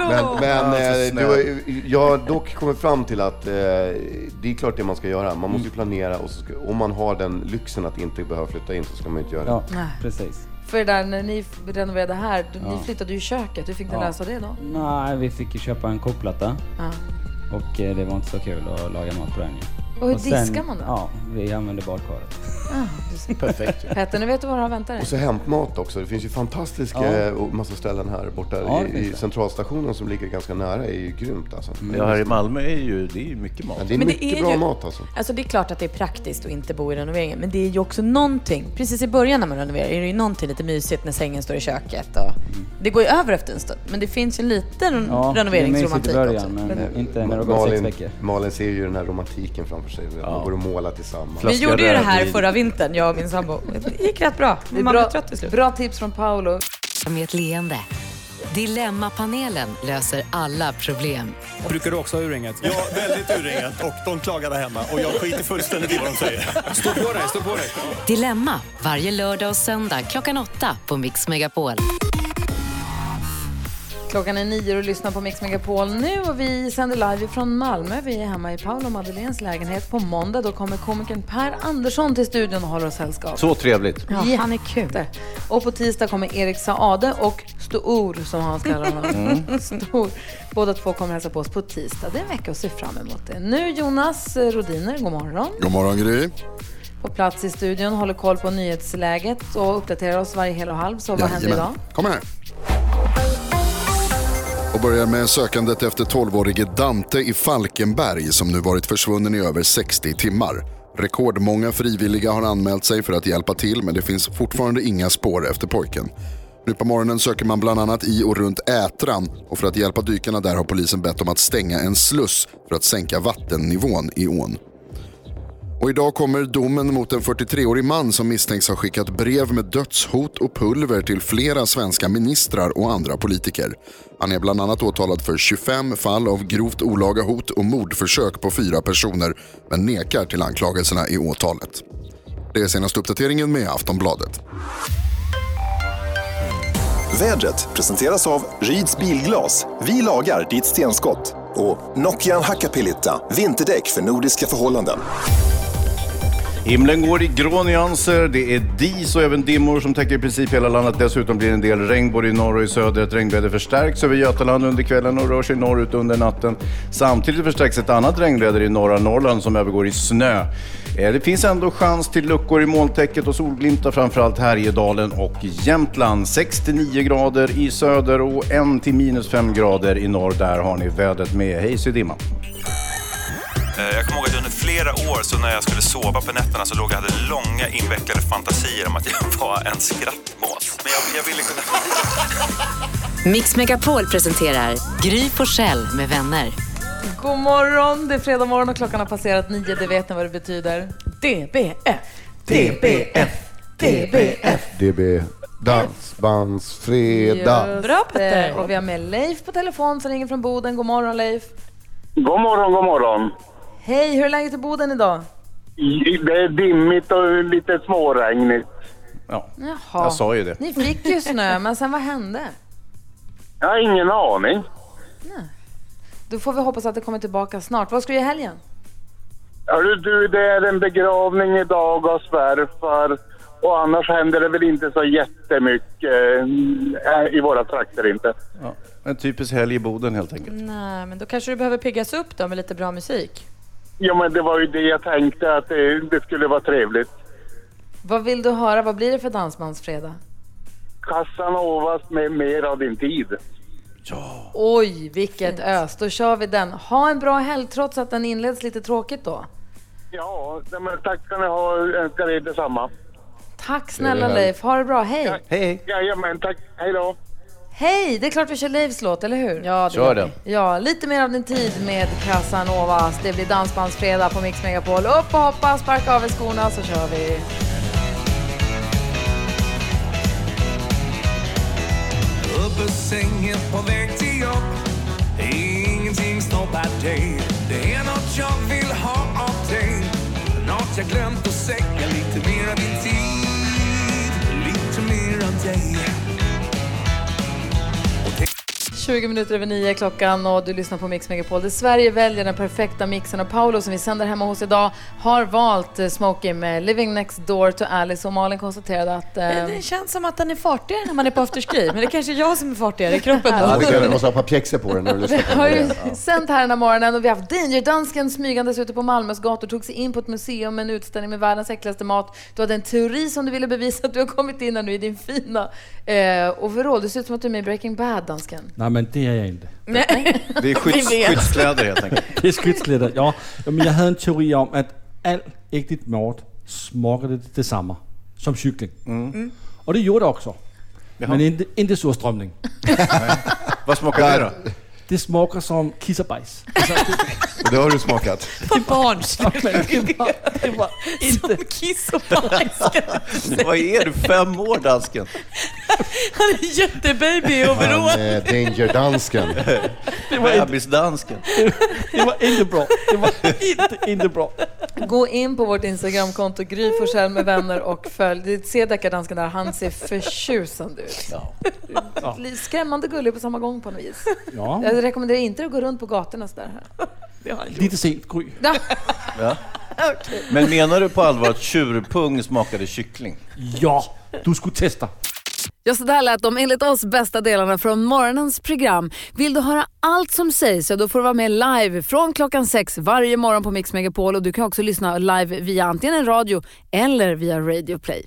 Men, men Ja, eh, du, jag har dock kommit fram till att eh, det är klart det man ska göra. Man måste ju planera och ska, om man har den lyxen att inte behöva flytta in så ska man inte göra det. Ja, Nej. precis. För det där när ni renoverade här, du- ni Ja. flyttade ju köket. Hur fick ni Ja. lösa det då? Nej, vi fick ju köpa en kokplatta Ja. och eh, det var inte så kul att laga mat på den ju. Och hur diskar man då? Ja, vi använde badkaret. [LAUGHS] Ah. Perfekt. Petter, nu vet du vad du har väntat dig. Och så hämtmat också. Det finns ju fantastiska Ja. och massa ställen här borta Ja, det i, i det. centralstationen som ligger ganska nära. är ju grymt alltså. Ja, här i Malmö är ju, det är ju mycket mat. Ja, det är Men det mycket är bra ju- mat alltså. Alltså det är klart att det är praktiskt att inte bo i renoveringen, men det är ju också någonting, precis i början när man renoverar, är det ju någonting lite mysigt när sängen står i köket och det går ju över efter en stund. Men det finns ju en liten Ja, det renoveringsromantik början, också. men hur? inte när det har gått sex veckor. Malin ser ju den här romantiken framför sig. Man går och målar tillsammans. Vi gjorde ju det här förra vintern, jag och min sambo. Det gick rätt bra. Är Man bra, trött till slut. bra tips från Paolo. Med ett leende. Dilemmapanelen löser alla problem. Brukar du också ha urringat? Ja, väldigt urringat. Och de klagade hemma. Och jag skiter fullständigt i vad de säger. Stå på dig, stå på dig. Dilemma varje lördag och söndag klockan åtta på Mix Megapol. Klockan är nio och lyssnar på Mix Megapol nu och vi sänder live från Malmö. Vi är hemma i Paolo Madeleines lägenhet. På måndag då kommer komikern Per Andersson till studion och håller oss sällskap. Så trevligt. Ja, han är kul. Och på tisdag kommer Erik Saade och Stor, som Hans kallar honom. Mm. [LAUGHS] Stor. Båda två kommer hälsa på oss på tisdag. Det är en vecka att se fram emot det. Nu Jonas Rodiner, god morgon. God morgon Gry. På plats i studion, håller koll på nyhetsläget och uppdaterar oss varje hel och halv. Så vad händer idag? Kom här. Och börjar med sökandet efter 12-årige Dante i Falkenberg som nu varit försvunnen i över 60 timmar. Rekordmånga frivilliga har anmält sig för att hjälpa till men det finns fortfarande inga spår efter pojken. Nu på morgonen söker man bland annat i och runt Ätran och för att hjälpa dykarna där har polisen bett om att stänga en sluss för att sänka vattennivån i ån. Och idag kommer domen mot en 43-årig man som misstänks ha skickat brev med dödshot och pulver till flera svenska ministrar och andra politiker. Han är bland annat åtalad för 25 fall av grovt olaga hot och mordförsök på fyra personer men nekar till anklagelserna i åtalet. Det är senaste uppdateringen med Aftonbladet. Vädret presenteras av Ryds Bilglas. Vi lagar ditt stenskott. Och Nokian Hakkapeliitta. Vinterdäck för nordiska förhållanden. Himlen går i grå nyanser, det är dis och även dimmor som täcker i princip hela landet. Dessutom blir det en del regn både i norr och i söder. Ett regnväder förstärks över Götaland under kvällen och rör sig norrut under natten. Samtidigt förstärks ett annat regnväder i norra Norrland som övergår i snö. Eh, det finns ändå chans till luckor i molntäcket och solglimtar framförallt Härjedalen och Jämtland. 69 grader i söder och 1 till minus 5 grader i norr. Där har ni vädret med. Hej så dimma. Eh, Jag kommer ihåg att under flera år så när jag skulle sova på nätterna så låg jag och hade långa invecklade fantasier om att jag [LAUGHS] var en skrattmås. Men jag, jag ville kunna... Mix Megapol presenterar Gry Forssell med vänner. God morgon, det är fredag morgon och klockan har passerat nio. Det vet ni vad det betyder. DBF. DBF. DBF. DB Dansbandsfredag. Just det. Och vi har med Leif på telefon som ringer från Boden. God morgon Leif. God morgon, god morgon. Hej, hur är läget i Boden idag? Det är dimmigt och lite småregnigt. Ja, Jaha. jag sa ju det. Ni fick ju snö, men sen vad hände? Jag har ingen aning. Då får vi hoppas att det kommer tillbaka snart. Vad ska du göra i helgen? Hörru du, det är en begravning idag av svärfar. Och annars händer det väl inte så jättemycket eh, i våra trakter inte. Ja, en typisk helg i Boden helt enkelt. Nej, men då kanske du behöver piggas upp då med lite bra musik. Ja, men det var ju det jag tänkte att det, det skulle vara trevligt. Vad vill du höra? Vad blir det för dansbandsfredag? Casanovas med mer av din tid. Oj, vilket ös. Då kör vi den. Ha en bra helg trots att den inleds lite tråkigt då. Ja, men tack ska ni ha. Önskar er detsamma. Tack snälla Det Leif. Ha det bra. Hej. Hej. Jajamän, tack. Hej då. Hej! Det är klart vi kör Leifs låt, eller hur? Ja, Kör den. Ja, lite mer av din tid med Casanovas. Det blir Dansbandsfredag på Mix Megapol. Upp och hoppa, sparka av er skorna så kör vi. Upp ur sängen på väg till jobb Ingenting stoppar dig Det är något jag vill ha av dig Något jag glömt att säga Lite mer av din tid Lite mer av dig 20 minuter över nio är klockan och du lyssnar på Mix Megapol. Där Sverige väljer den perfekta mixen och Paolo som vi sänder hemma hos idag har valt eh, Smokey med Living Next Door to Alice och Malin konstaterade att... Eh, Det känns som att den är fartigare när man är på afterski, men det är kanske är jag som är fartigare i kroppen. Ja, det kan, du måste ha ett par pjäxor på dig när du lyssnar Vi på har ju. Ja. sänt här den här morgonen och vi har haft Danger-dansken smygandes ute på Malmös gator, tog sig in på ett museum med en utställning med världens äckligaste mat. Du hade en teori som du ville bevisa att du har kommit in här nu i din fina eh, overall. Du ser ut som att du är med i Breaking Bad, dansken. Nej, men det är jag inte. Det är skydds, Vi vet. skyddskläder helt enkelt. [LAUGHS] Det är skyddskläder, ja. Men jag hade en teori om att all äckligt mat smakade detsamma som kyckling. Och det gjorde det också. Men inte, inte surströmming. Vad smakar det då? Det smakar som kiss och bajs. Det har du smakat. Vad barnsligt. Ja, men det var, det var inte... Som kiss och bajs. Vad är du, fem år dansken? Han är jättebaby i Han overall. är danger-dansken. Bebisdansken. Det var inte bra. Det var inte, inte bra. Gå in på vårt Instagramkonto, Gry Forssell med vänner och följ. Se deckardansken där, han ser förtjusande ut. Ja. Lite Skrämmande gullig på samma gång på något vis. Ja. Jag rekommenderar inte att gå runt på gatorna sådär. [LAUGHS] Lite sent, Gry. Ja. [LAUGHS] Ja. Men menar du på allvar att tjurpung smakade kyckling? Ja, du skulle testa. Ja, så där lät de enligt oss bästa delarna från morgonens program. Vill du höra allt som sägs så då får du vara med live från klockan sex varje morgon på Mix Megapol och du kan också lyssna live via antingen en radio eller via Radio Play.